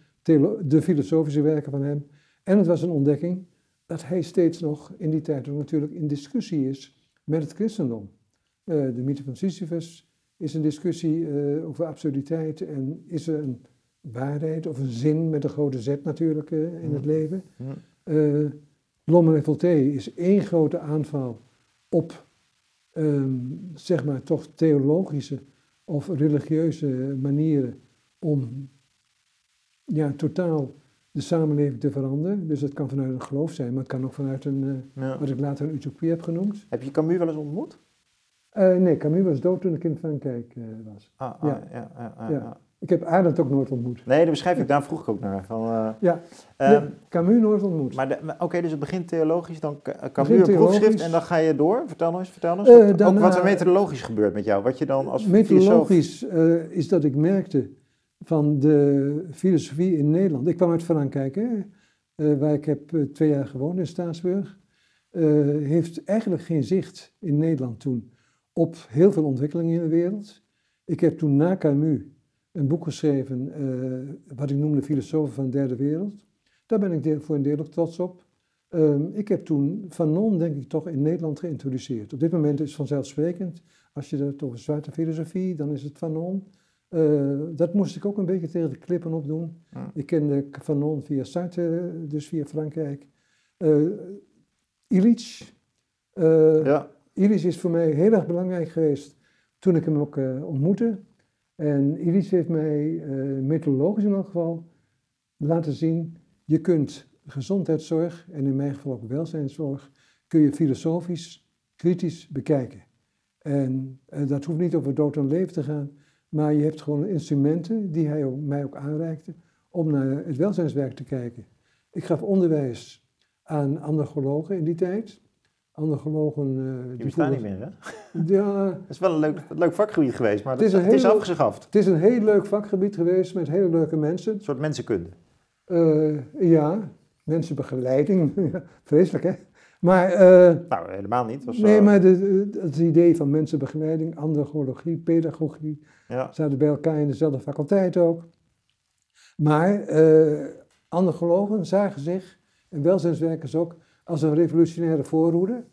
de filosofische werken van hem. En het was een ontdekking dat hij steeds nog in die tijd ook natuurlijk in discussie is met het christendom. De mythe van Sisyphus is een discussie over absurditeit en is er een waarheid of een zin met een grote Z natuurlijk in het leven. L'Homme révolté is één grote aanval op, ehm, zeg maar, toch theologische of religieuze manieren om ja, totaal de samenleving te veranderen. Dus het kan vanuit een geloof zijn, maar het kan ook vanuit een, eh, Ja. wat ik later een utopie heb genoemd. Heb je Camus wel eens ontmoet? Eh, nee, Camus was dood toen ik in Frankrijk eh, was. Ah, ah, ja, Ja. ja. Ik heb Arendt ook nooit ontmoet. Nee, daar beschrijf ik, daar vroeg ik ook naar. Van, eh, Ja, ehm, Camus nooit ontmoet. maar Oké, dus het begint theologisch, dan Ca- Camus een proefschrift en dan ga je door. Vertel nog eens, vertel nog eens. Eh, Wat- ook wat er methodologisch gebeurt met jou, wat je dan als filosoof... Methodologisch eh, is dat ik merkte van de filosofie in Nederland. Ik kwam uit Frankrijk, hè, eh, waar ik heb eh, twee jaar gewoond in Staatsburg. eh, heeft eigenlijk geen zicht in Nederland toen op heel veel ontwikkelingen in de wereld. Ik heb toen na Camus een boek geschreven, eh, wat ik noemde Filosofen van de Derde Wereld. Daar ben ik deel- voor een deel ook trots op. Ehm, ik heb toen Fanon, denk ik, toch in Nederland geïntroduceerd. Op dit moment is het vanzelfsprekend. Als je het over zwarte filosofie, dan is het Fanon. Eh, dat moest ik ook een beetje tegen de klippen opdoen. Ja. Ik kende Fanon via Sartre, dus via Frankrijk. Eh Illich. Ja, Illich is voor mij heel erg belangrijk geweest toen ik hem ook ontmoette. En Illich heeft mij methodologisch in elk geval laten zien, je kunt gezondheidszorg, en in mijn geval ook welzijnszorg, kun je filosofisch, kritisch bekijken. En eh, dat hoeft niet over dood en leven te gaan, maar je hebt gewoon instrumenten die hij ook, mij ook aanreikte om naar het welzijnswerk te kijken. Ik gaf onderwijs aan androgologen in die tijd. Androgologen... eh, die bestaan niet meer, hè? Ja, Het is wel een leuk, leuk vakgebied geweest, maar Het is een het is afgeschaft. het is een heel leuk vakgebied geweest met hele leuke mensen. Een soort mensenkunde. Eh, ja, mensenbegeleiding. Vreselijk, hè? Maar, eh, Nou, helemaal niet. Was, nee, maar de, de- het idee van mensenbegeleiding, androgologie, pedagogie, Ja, zaten bij elkaar in dezelfde faculteit ook. Maar androgologen zagen zich, en welzijnswerkers ook, als een revolutionaire voorhoede.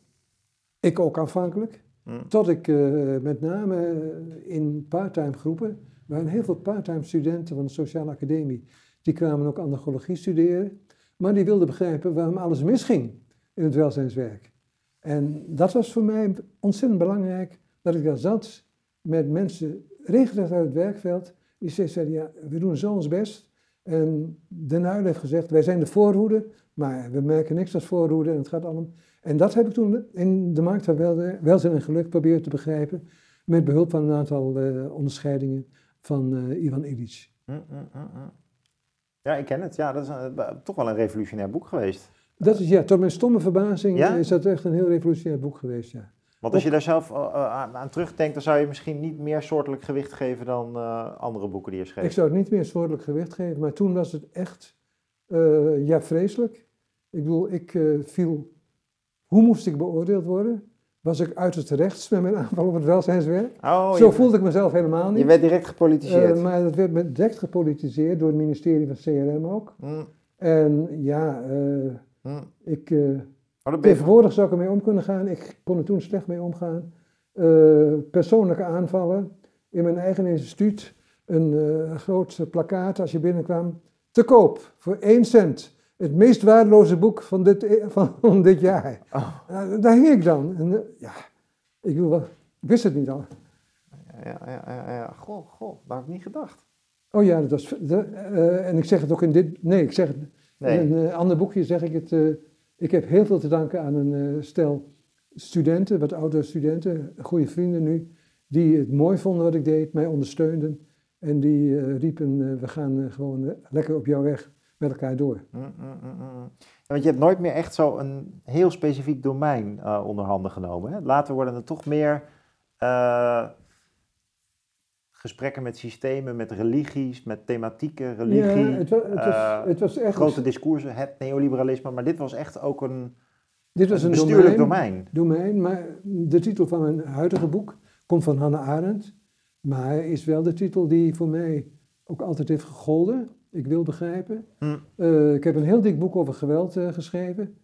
Ik ook aanvankelijk. Mm. Tot ik eh, met name eh, in parttime groepen, er waren heel veel parttime studenten van de Sociale Academie, die kwamen ook androgologie studeren, maar die wilden begrijpen waarom alles misging in het welzijnswerk. En dat was voor mij ontzettend belangrijk, dat ik daar zat met mensen regelrecht uit het werkveld, die steeds zeiden, ja, we doen zo ons best. En Den Uyl heeft gezegd, wij zijn de voorhoede, maar we merken niks als voorhoede en het gaat allemaal... En dat heb ik toen in de markt van wel- welzijn en geluk proberen te begrijpen. met behulp van een aantal eh, onderscheidingen van eh, Ivan Illich. Mm, mm, mm. Ja, ik ken het. Ja, dat is een- eh, toch wel een revolutionair boek geweest. Dat is, ja, tot mijn stomme verbazing Ja? is dat echt een heel revolutionair boek geweest, ja. Want als je daar zelf eh, eh, aan, aan terugdenkt, dan zou je misschien niet meer soortelijk gewicht geven dan eh, andere boeken die je schreef. Ik zou het niet meer soortelijk gewicht geven, maar toen was het echt, ja, vreselijk. Ik bedoel, ik viel, hoe moest ik beoordeeld worden? Was ik uiterst rechts met mijn aanval op het welzijnswerk? Oh, Zo voelde ik mezelf helemaal niet. je werd direct gepolitiseerd. Maar dat werd direct gepolitiseerd door het ministerie van CRM ook. Mm, En ja, mm. ik, Oh, tegenwoordig zou ik ermee om kunnen gaan. Ik kon er toen slecht mee omgaan. Eh, persoonlijke aanvallen in mijn eigen instituut. Een eh, groot plakkaat als je binnenkwam. Te koop, voor 1 cent. Het meest waardeloze boek van dit, e- van dit jaar. Oh. Daar hing ik dan. En, eh, ja, ik, wil ik wist het niet al. Ja, ja, ja, ja. Goh, goh, daar had ik niet gedacht. Oh ja, dat was. de- en ik zeg het ook in dit. Nee, ik zeg het. Nee. In een ander boekje zeg ik het. Ik heb heel veel te danken aan een eh, stel studenten, wat oudere studenten, goede vrienden nu, die het mooi vonden wat ik deed, mij ondersteunden. En die eh, riepen: eh, we gaan gewoon lekker op jouw weg met elkaar door. Mm, mm, mm, want je hebt nooit meer echt zo een heel specifiek domein onder handen genomen. Hè? Later worden er toch meer gesprekken met systemen, met religies, met thematieken, religie, Ja, het, wa- het, was, eh, het was echt. grote discoursen, het neoliberalisme. Maar dit was echt ook een, dit was een bestuurlijk domein. domein. domein, maar de titel van mijn huidige boek komt van Hannah Arendt, maar is wel de titel die voor mij ook altijd heeft gegolden. Ik wil begrijpen. Hm. Eh, ik heb een heel dik boek over geweld eh, geschreven.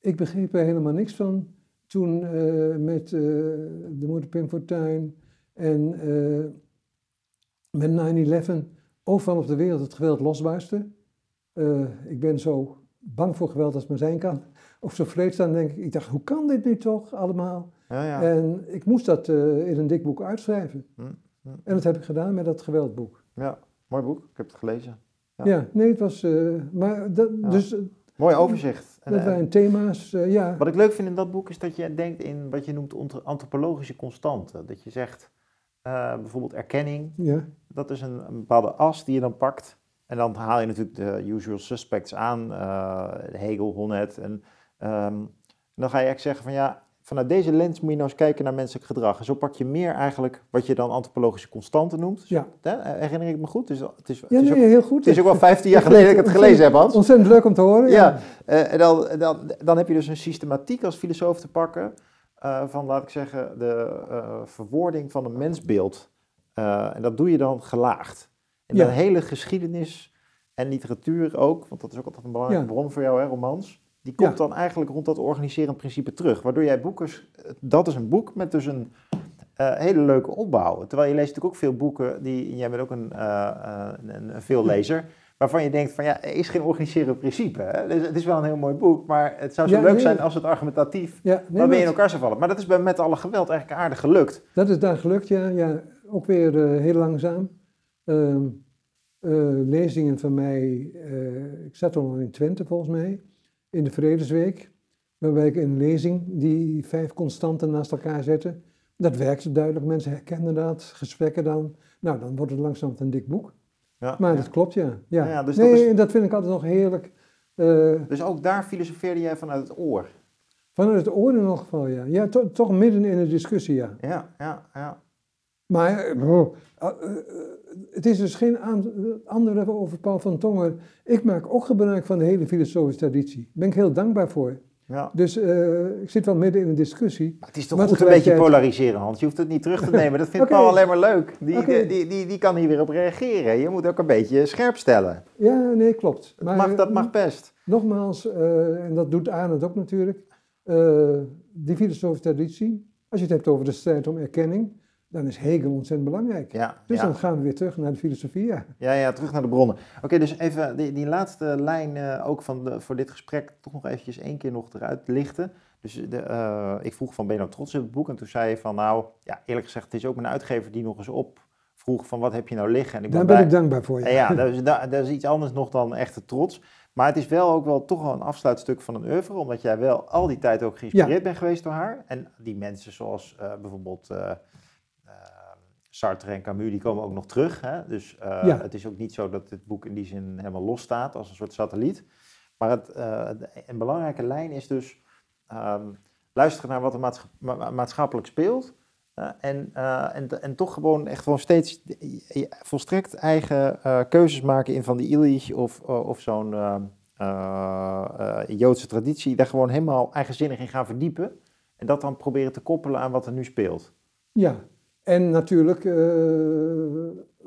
Ik begreep er helemaal niks van toen met de moeder Pim Fortuyn en met 9-11 overal op de wereld het geweld losbarstte. Eh, ik ben zo bang voor geweld als maar zijn kan. Of zo vreedzaam denk ik. Ik dacht, hoe kan dit nu toch allemaal? Ja, ja. En ik moest dat eh, in een dik boek uitschrijven. Hm, hm. En dat heb ik gedaan met dat geweldboek. ja, mooi boek. Ik heb het gelezen. Ja. Ja, nee, het was... eh, maar dat, dus Mooi overzicht. En, dat waren thema's, ja. Wat ik leuk vind in dat boek is dat je denkt in wat je noemt antropologische constanten. Dat je zegt, bijvoorbeeld erkenning, ja. dat is een, een bepaalde as die je dan pakt. En dan haal je natuurlijk de usual suspects aan, eh, Hegel, Honneth. En, ehm, en dan ga je echt zeggen van ja, vanuit deze lens moet je nou eens kijken naar menselijk gedrag. En zo pak je meer eigenlijk wat je dan antropologische constanten noemt. Ja. Hè? Herinner ik me goed? Dus het is, Ja, het is, nee, ook, heel goed. het is ook wel 15 jaar geleden dat ik het gelezen heb, Hans. Ontzettend leuk om te horen. Ja, eh, en dan, dan, dan heb je dus een systematiek als filosoof te pakken eh, van, laat ik zeggen, de eh, verwoording van een mensbeeld. Eh, en dat doe je dan gelaagd. En Ja. de hele geschiedenis en literatuur ook, want dat is ook altijd een belangrijke Ja. bron voor jou, hè, romans. Die komt Ja. dan eigenlijk rond dat organiserend principe terug. Waardoor jij boeken, dat is een boek met dus een eh, hele leuke opbouw. Terwijl je leest natuurlijk ook veel boeken, die, jij bent ook een, eh, eh, een, een veellezer, waarvan je denkt van ja, er is geen organiserend principe. Hè? Dus het is wel een heel mooi boek, maar het zou zo Ja, leuk nee. zijn als het argumentatief Ja, nee, waarmee in elkaar zou vallen. Maar dat is bij Met Alle Geweld eigenlijk aardig gelukt. dat is daar gelukt, ja. ja ook weer eh, heel langzaam. Ehm, eh, lezingen van mij, eh, ik zat al in Twente volgens mij, in de Vredesweek. Waarbij ik een lezing die vijf constanten naast elkaar zette. Dat werkte duidelijk, mensen herkenden dat, gesprekken dan. Nou, dan wordt het langzaam een dik boek. Ja, Maar ja. dat klopt, ja. ja. Ja, dus dat nee, is- dat vind ik altijd nog heerlijk. Eh, Dus ook daar filosofeerde jij vanuit het oor. vanuit het oor in elk geval, ja. Ja, to- toch midden in de discussie, ja. Ja, ja, ja. Maar eh, bro, eh, het is dus geen aan, andere over Paul van Tonger. Ik maak ook gebruik van de hele filosofische traditie. Daar ben ik heel dankbaar voor. Ja. Dus eh, ik zit wel midden in een discussie. Maar het is toch Maar goed een beetje polariseren, Hans. Je hoeft het niet terug te nemen. Dat vindt Oké. Paul alleen maar leuk. Die, die, die, die kan hier weer op reageren. Je moet ook een beetje scherp stellen. Ja, nee, klopt. Dat mag, dat mag best. Nogmaals, eh, en dat doet Arend ook natuurlijk, eh, die filosofische traditie, als je het hebt over de strijd om erkenning, dan is Hegel ontzettend belangrijk. Ja, Dus ja. dan gaan we weer terug naar de filosofie. Ja. Ja, ja, terug naar de bronnen. Oké, dus even die, die laatste lijn eh, ook van de, voor dit gesprek toch nog eventjes één keer nog eruit lichten. Dus de, eh, ik vroeg van ben je nou trots op het boek? En toen zei je van nou, ja eerlijk gezegd, het is ook mijn uitgever die nog eens op vroeg van wat heb je nou liggen? En ik Daar ben ik dankbaar voor. En ja, dat is, dat, dat is iets anders nog dan echte trots. Maar het is wel ook wel toch wel een afsluitstuk van een oeuvre, omdat jij wel al die tijd ook geïnspireerd bent geweest door haar. En die mensen zoals eh, bijvoorbeeld Sartre en Camus die komen ook nog terug. Hè? Dus uh, Ja. het is ook niet zo dat dit boek in die zin helemaal los staat als een soort satelliet. Maar het, eh, een belangrijke lijn is dus ehm, luisteren naar wat er maatscha- ma- maatschappelijk speelt. eh, en, eh, en, en toch gewoon echt gewoon steeds eh, volstrekt eigen eh, keuzes maken in van die Illich of, eh, of zo'n eh, eh, eh, Joodse traditie. Daar gewoon helemaal eigenzinnig in gaan verdiepen. En dat dan proberen te koppelen aan wat er nu speelt. Ja, en natuurlijk eh,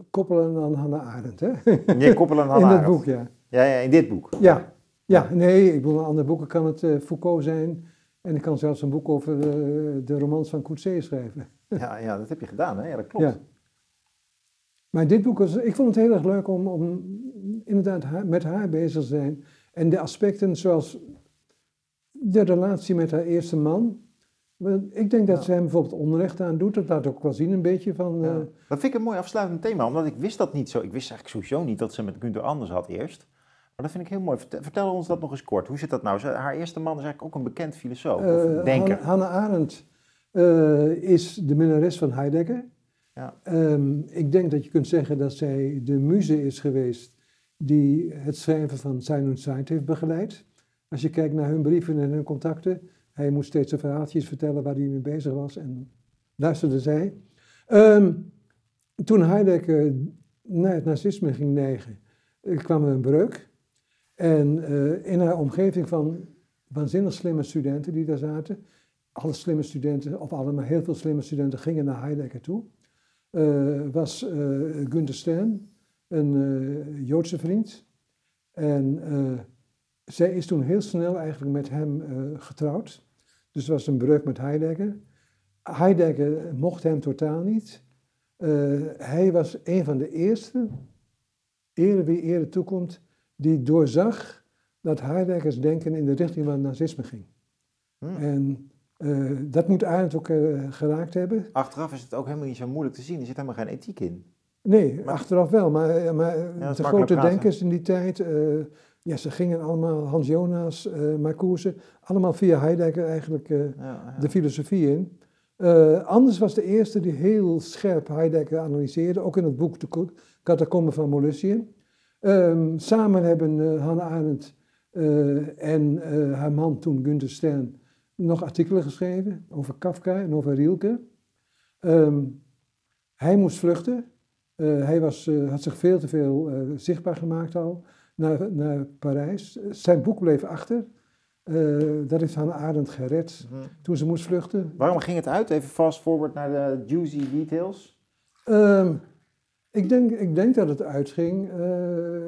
koppelen aan Hannah Arendt, hè? Nee, koppelen aan In Hannah dat Arendt. boek, ja. Ja, ja, in dit boek. Ja, ja, nee, ik bedoel, in andere boeken kan het eh, Foucault zijn. En ik kan zelfs een boek over eh, de romans van Coetzee schrijven. Ja, ja, dat heb je gedaan, hè? Ja, dat klopt. Ja. Maar dit boek was, ik vond het heel erg leuk om, om inderdaad haar- met haar bezig te zijn. En de aspecten zoals de relatie met haar eerste man. Ik denk dat ze hem bijvoorbeeld onrecht aan doet. Dat laat ook wel zien een beetje van... Ja. eh, Dat vind ik een mooi afsluitend thema, omdat ik wist dat niet zo. Ik wist eigenlijk sowieso niet dat ze met Gunther Anders had eerst. Maar dat vind ik heel mooi. Vertel, vertel ons dat nog eens kort. Hoe zit dat nou? Haar eerste man is eigenlijk ook een bekend filosoof, of Eh, denker. Han- Hannah Arendt eh, is de minnares van Heidegger. Ja. Ehm, ik denk dat je kunt zeggen dat zij de muze is geweest die het schrijven van und Zeit heeft begeleid. Als je kijkt naar hun brieven en hun contacten, hij moest steeds zijn verhaaltjes vertellen waar hij mee bezig was en luisterde zij. Ehm, toen Heidegger naar het nazisme ging neigen, eh, kwam er een breuk. En eh, in haar omgeving van waanzinnig slimme studenten die daar zaten. Alle slimme studenten, of alle, maar heel veel slimme studenten gingen naar Heidegger toe. Eh, was eh Gunther Stern, een eh, Joodse vriend. En eh, zij is toen heel snel eigenlijk met hem eh, getrouwd. Dus het was een breuk met Heidegger. Heidegger mocht hem totaal niet. Eh, hij was een van de eerste, ere wie ere toekomt, die doorzag dat Heideggers denken in de richting van het nazisme ging. Hm. En eh, dat moet Arendt ook geraakt hebben. Achteraf is het ook helemaal niet zo moeilijk te zien. Er zit helemaal geen ethiek in. Nee, Maar- achteraf wel, maar, maar de grote praten. denkers in die tijd, ja, ze gingen allemaal, Hans Jonas, eh Marcuse, allemaal via Heidegger eigenlijk eh, Ja, ja. de filosofie in. Eh, Anders was de eerste die heel scherp Heidegger analyseerde, ook in het boek De Catacomben van Molluscië. Ehm, samen hebben eh, Hannah Arendt en haar man toen Gunther Stern nog artikelen geschreven over Kafka en over Rilke. Ehm, hij moest vluchten. Hij was, had zich veel te veel zichtbaar gemaakt al naar, naar Parijs. Zijn boek bleef achter. Eh, dat heeft Hannah Arendt gered Hm. toen ze moest vluchten. Waarom ging het uit? Even fast forward naar de juicy details. Ehm, ik, denk, ik denk dat het uitging eh,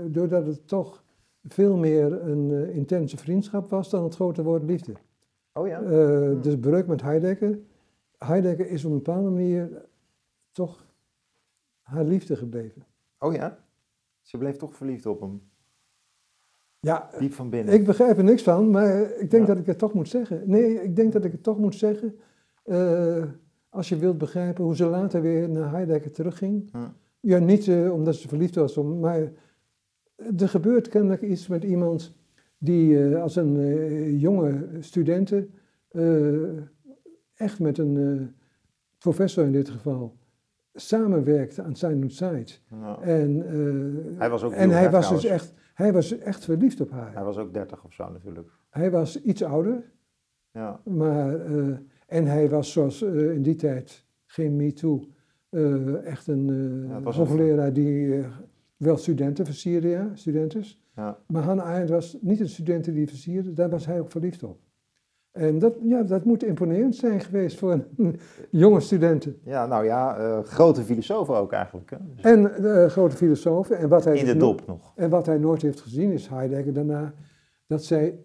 doordat het toch veel meer een eh, intense vriendschap was dan het grote woord liefde. Oh ja? Eh, Dus breuk met Heidegger. Heidegger is op een bepaalde manier toch haar liefde gebleven. Oh ja? Ze bleef toch verliefd op hem. Ja, Diep van binnen. ik begrijp er niks van, maar ik denk Ja. dat ik het toch moet zeggen. Nee, ik denk dat ik het toch moet zeggen. eh, als je wilt begrijpen hoe ze later weer naar Heidegger terugging. Hm. Ja, niet eh, omdat ze verliefd was, maar er gebeurt kennelijk iets met iemand die eh, als een jonge studente eh, echt met een professor in dit geval samenwerkt aan zijn Zeit. Ja. En, Hij was ook en hij was dus echt, hij was echt verliefd op haar. Hij was ook 30 of zo natuurlijk. Hij was iets ouder, Ja. maar, eh, en hij was zoals eh, in die tijd geen MeToo, eh echt een Ja, hoogleraar die wel studenten versierde, ja, studentes. Ja. Maar Hannah Arendt was niet een student die versierde, daar was hij ook verliefd op. En dat, ja, dat moet imponerend zijn geweest voor een jonge studenten. ja, nou ja, eh, grote filosofen ook eigenlijk. Hè? Dus En eh, grote filosofen. En wat, hij in dus de no- dop nog. en wat hij nooit heeft gezien is Heidegger daarna, dat zij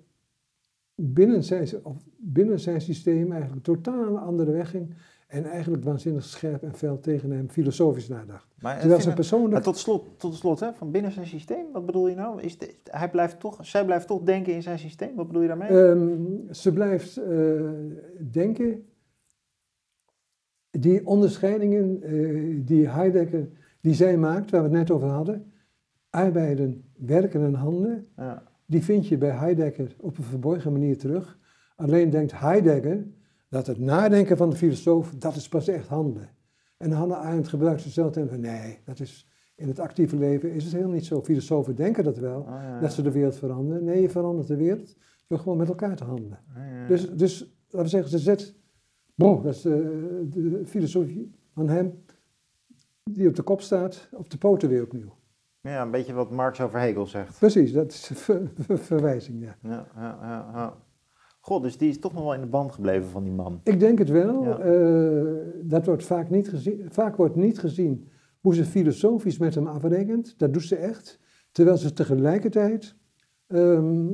binnen zijn, of binnen zijn systeem eigenlijk een totaal andere weg ging. En eigenlijk waanzinnig scherp en fel tegen hem filosofisch nadacht. Maar, eh, Terwijl zijn persoonlijk maar tot slot, tot slot hè, van binnen zijn systeem, wat bedoel je nou? Is de, hij blijft toch, zij blijft toch denken in zijn systeem? Wat bedoel je daarmee? Ehm, ze blijft eh, denken, die onderscheidingen eh, die Heidegger, die zij maakt, waar we het net over hadden, arbeiden, werken en handelen, ja. die vind je bij Heidegger op een verborgen manier terug. Alleen denkt Heidegger dat het nadenken van de filosoof, dat is pas echt handelen. En Hannah Arendt gebruikt dezelfde term van nee, dat is, in het actieve leven is het helemaal niet zo. Filosofen denken dat wel, Ah, ja. dat ze de wereld veranderen. Nee, je verandert de wereld door gewoon met elkaar te handelen. Ah, ja. Dus, dus laten we zeggen, ze zet, bon, dat is eh, de filosofie van hem, die op de kop staat, op de poten weer opnieuw. ja, een beetje wat Marx over Hegel zegt. Precies, dat is een ver- ver- verwijzing, ja. Ja, ja, ja, ja. God, dus die is toch nog wel in de band gebleven van die man. Ik denk het wel. Ja. eh, dat wordt vaak niet gezien. Vaak wordt niet gezien hoe ze filosofisch met hem afrekent. Dat doet ze echt. Terwijl ze tegelijkertijd ehm,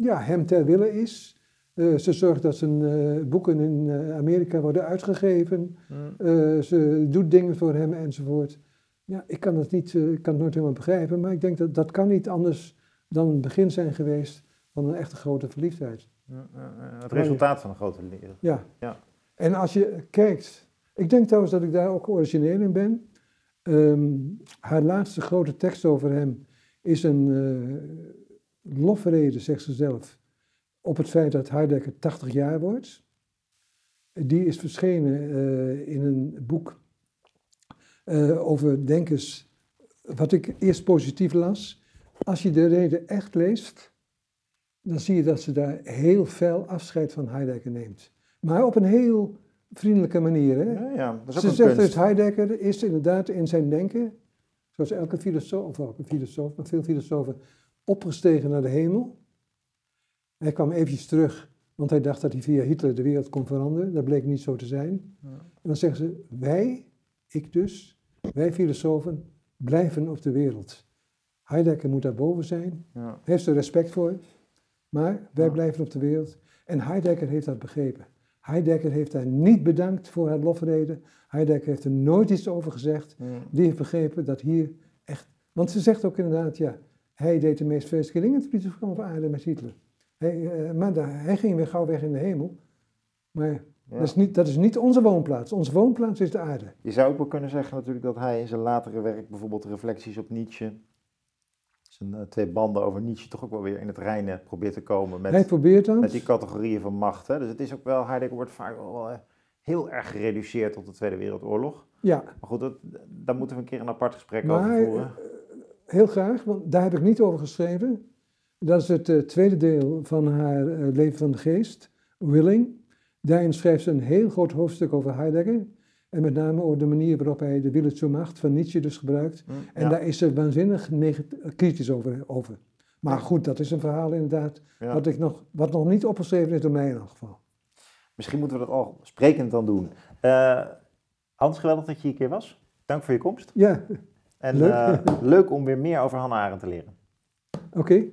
ja, hem ter wille is. Eh, ze zorgt dat zijn eh, boeken in Amerika worden uitgegeven. Hm. Eh, ze doet dingen voor hem enzovoort. Ja, ik kan het, niet, ik kan het nooit helemaal begrijpen. Maar ik denk dat dat kan niet anders dan een begin zijn geweest van een echte grote verliefdheid. Het resultaat van een grote leren. Ja. Ja. En als je kijkt, ik denk trouwens dat ik daar ook origineel in ben. Ehm, haar laatste grote tekst over hem is een eh lofrede, zegt ze zelf, op het feit dat Heidegger 80 jaar wordt. Die is verschenen eh, in een boek eh, over denkers, wat ik eerst positief las. Als je de reden echt leest, dan zie je dat ze daar heel fel afscheid van Heidegger neemt. Maar op een heel vriendelijke manier. Hè? Ja, ja, dat is ook Ze zegt dus, Heidegger is inderdaad in zijn denken, zoals elke filosoof, of elke filosoof, maar veel filosofen, opgestegen naar de hemel. Hij kwam eventjes terug, want hij dacht dat hij via Hitler de wereld kon veranderen. Dat bleek niet zo te zijn. Ja. En dan zeggen ze, wij, ik dus, wij filosofen, blijven op de wereld. Heidegger moet daarboven zijn, Ja. heeft er respect voor, maar wij Ja. blijven op de wereld. En Heidegger heeft dat begrepen. Heidegger heeft daar niet bedankt voor haar lofrede. Heidegger heeft er nooit iets over gezegd. Die heeft begrepen dat hier echt... Want ze zegt ook inderdaad, ja, hij deed de meest vreselijke dingen op aarde met Hitler. Hij, eh, maar daar- hij ging weer gauw weg in de hemel. Maar Ja. dat, is niet, dat is niet onze woonplaats. Onze woonplaats is de aarde. Je zou ook wel kunnen zeggen natuurlijk dat hij in zijn latere werk, bijvoorbeeld reflecties op Nietzsche, zijn eh, twee banden over Nietzsche, toch ook wel weer in het reinen probeert te komen met, hij probeert dat. met die categorieën van macht. Hè? Dus het is ook wel, Heidegger wordt vaak wel eh, heel erg gereduceerd tot de Tweede Wereldoorlog. Ja, Maar goed, dat, daar moeten we een keer een apart gesprek Maar, over voeren. heel graag, want daar heb ik niet over geschreven. Dat is het eh, tweede deel van haar eh, Leven van de Geest, Willing. Daarin schrijft ze een heel groot hoofdstuk over Heidegger. En met name over de manier waarop hij de Wille zur Macht van Nietzsche dus gebruikt. Hm, En ja, daar is ze waanzinnig negati- kritisch over, over. Maar goed, dat is een verhaal inderdaad, ja. wat, ik nog, wat nog niet opgeschreven is door mij in elk geval. Misschien moeten we dat al sprekend dan doen. Eh, Hans, geweldig dat je hier een keer was. Dank voor je komst. Ja, En Leuk. eh, leuk om weer meer over Hannah Arendt te leren. oké.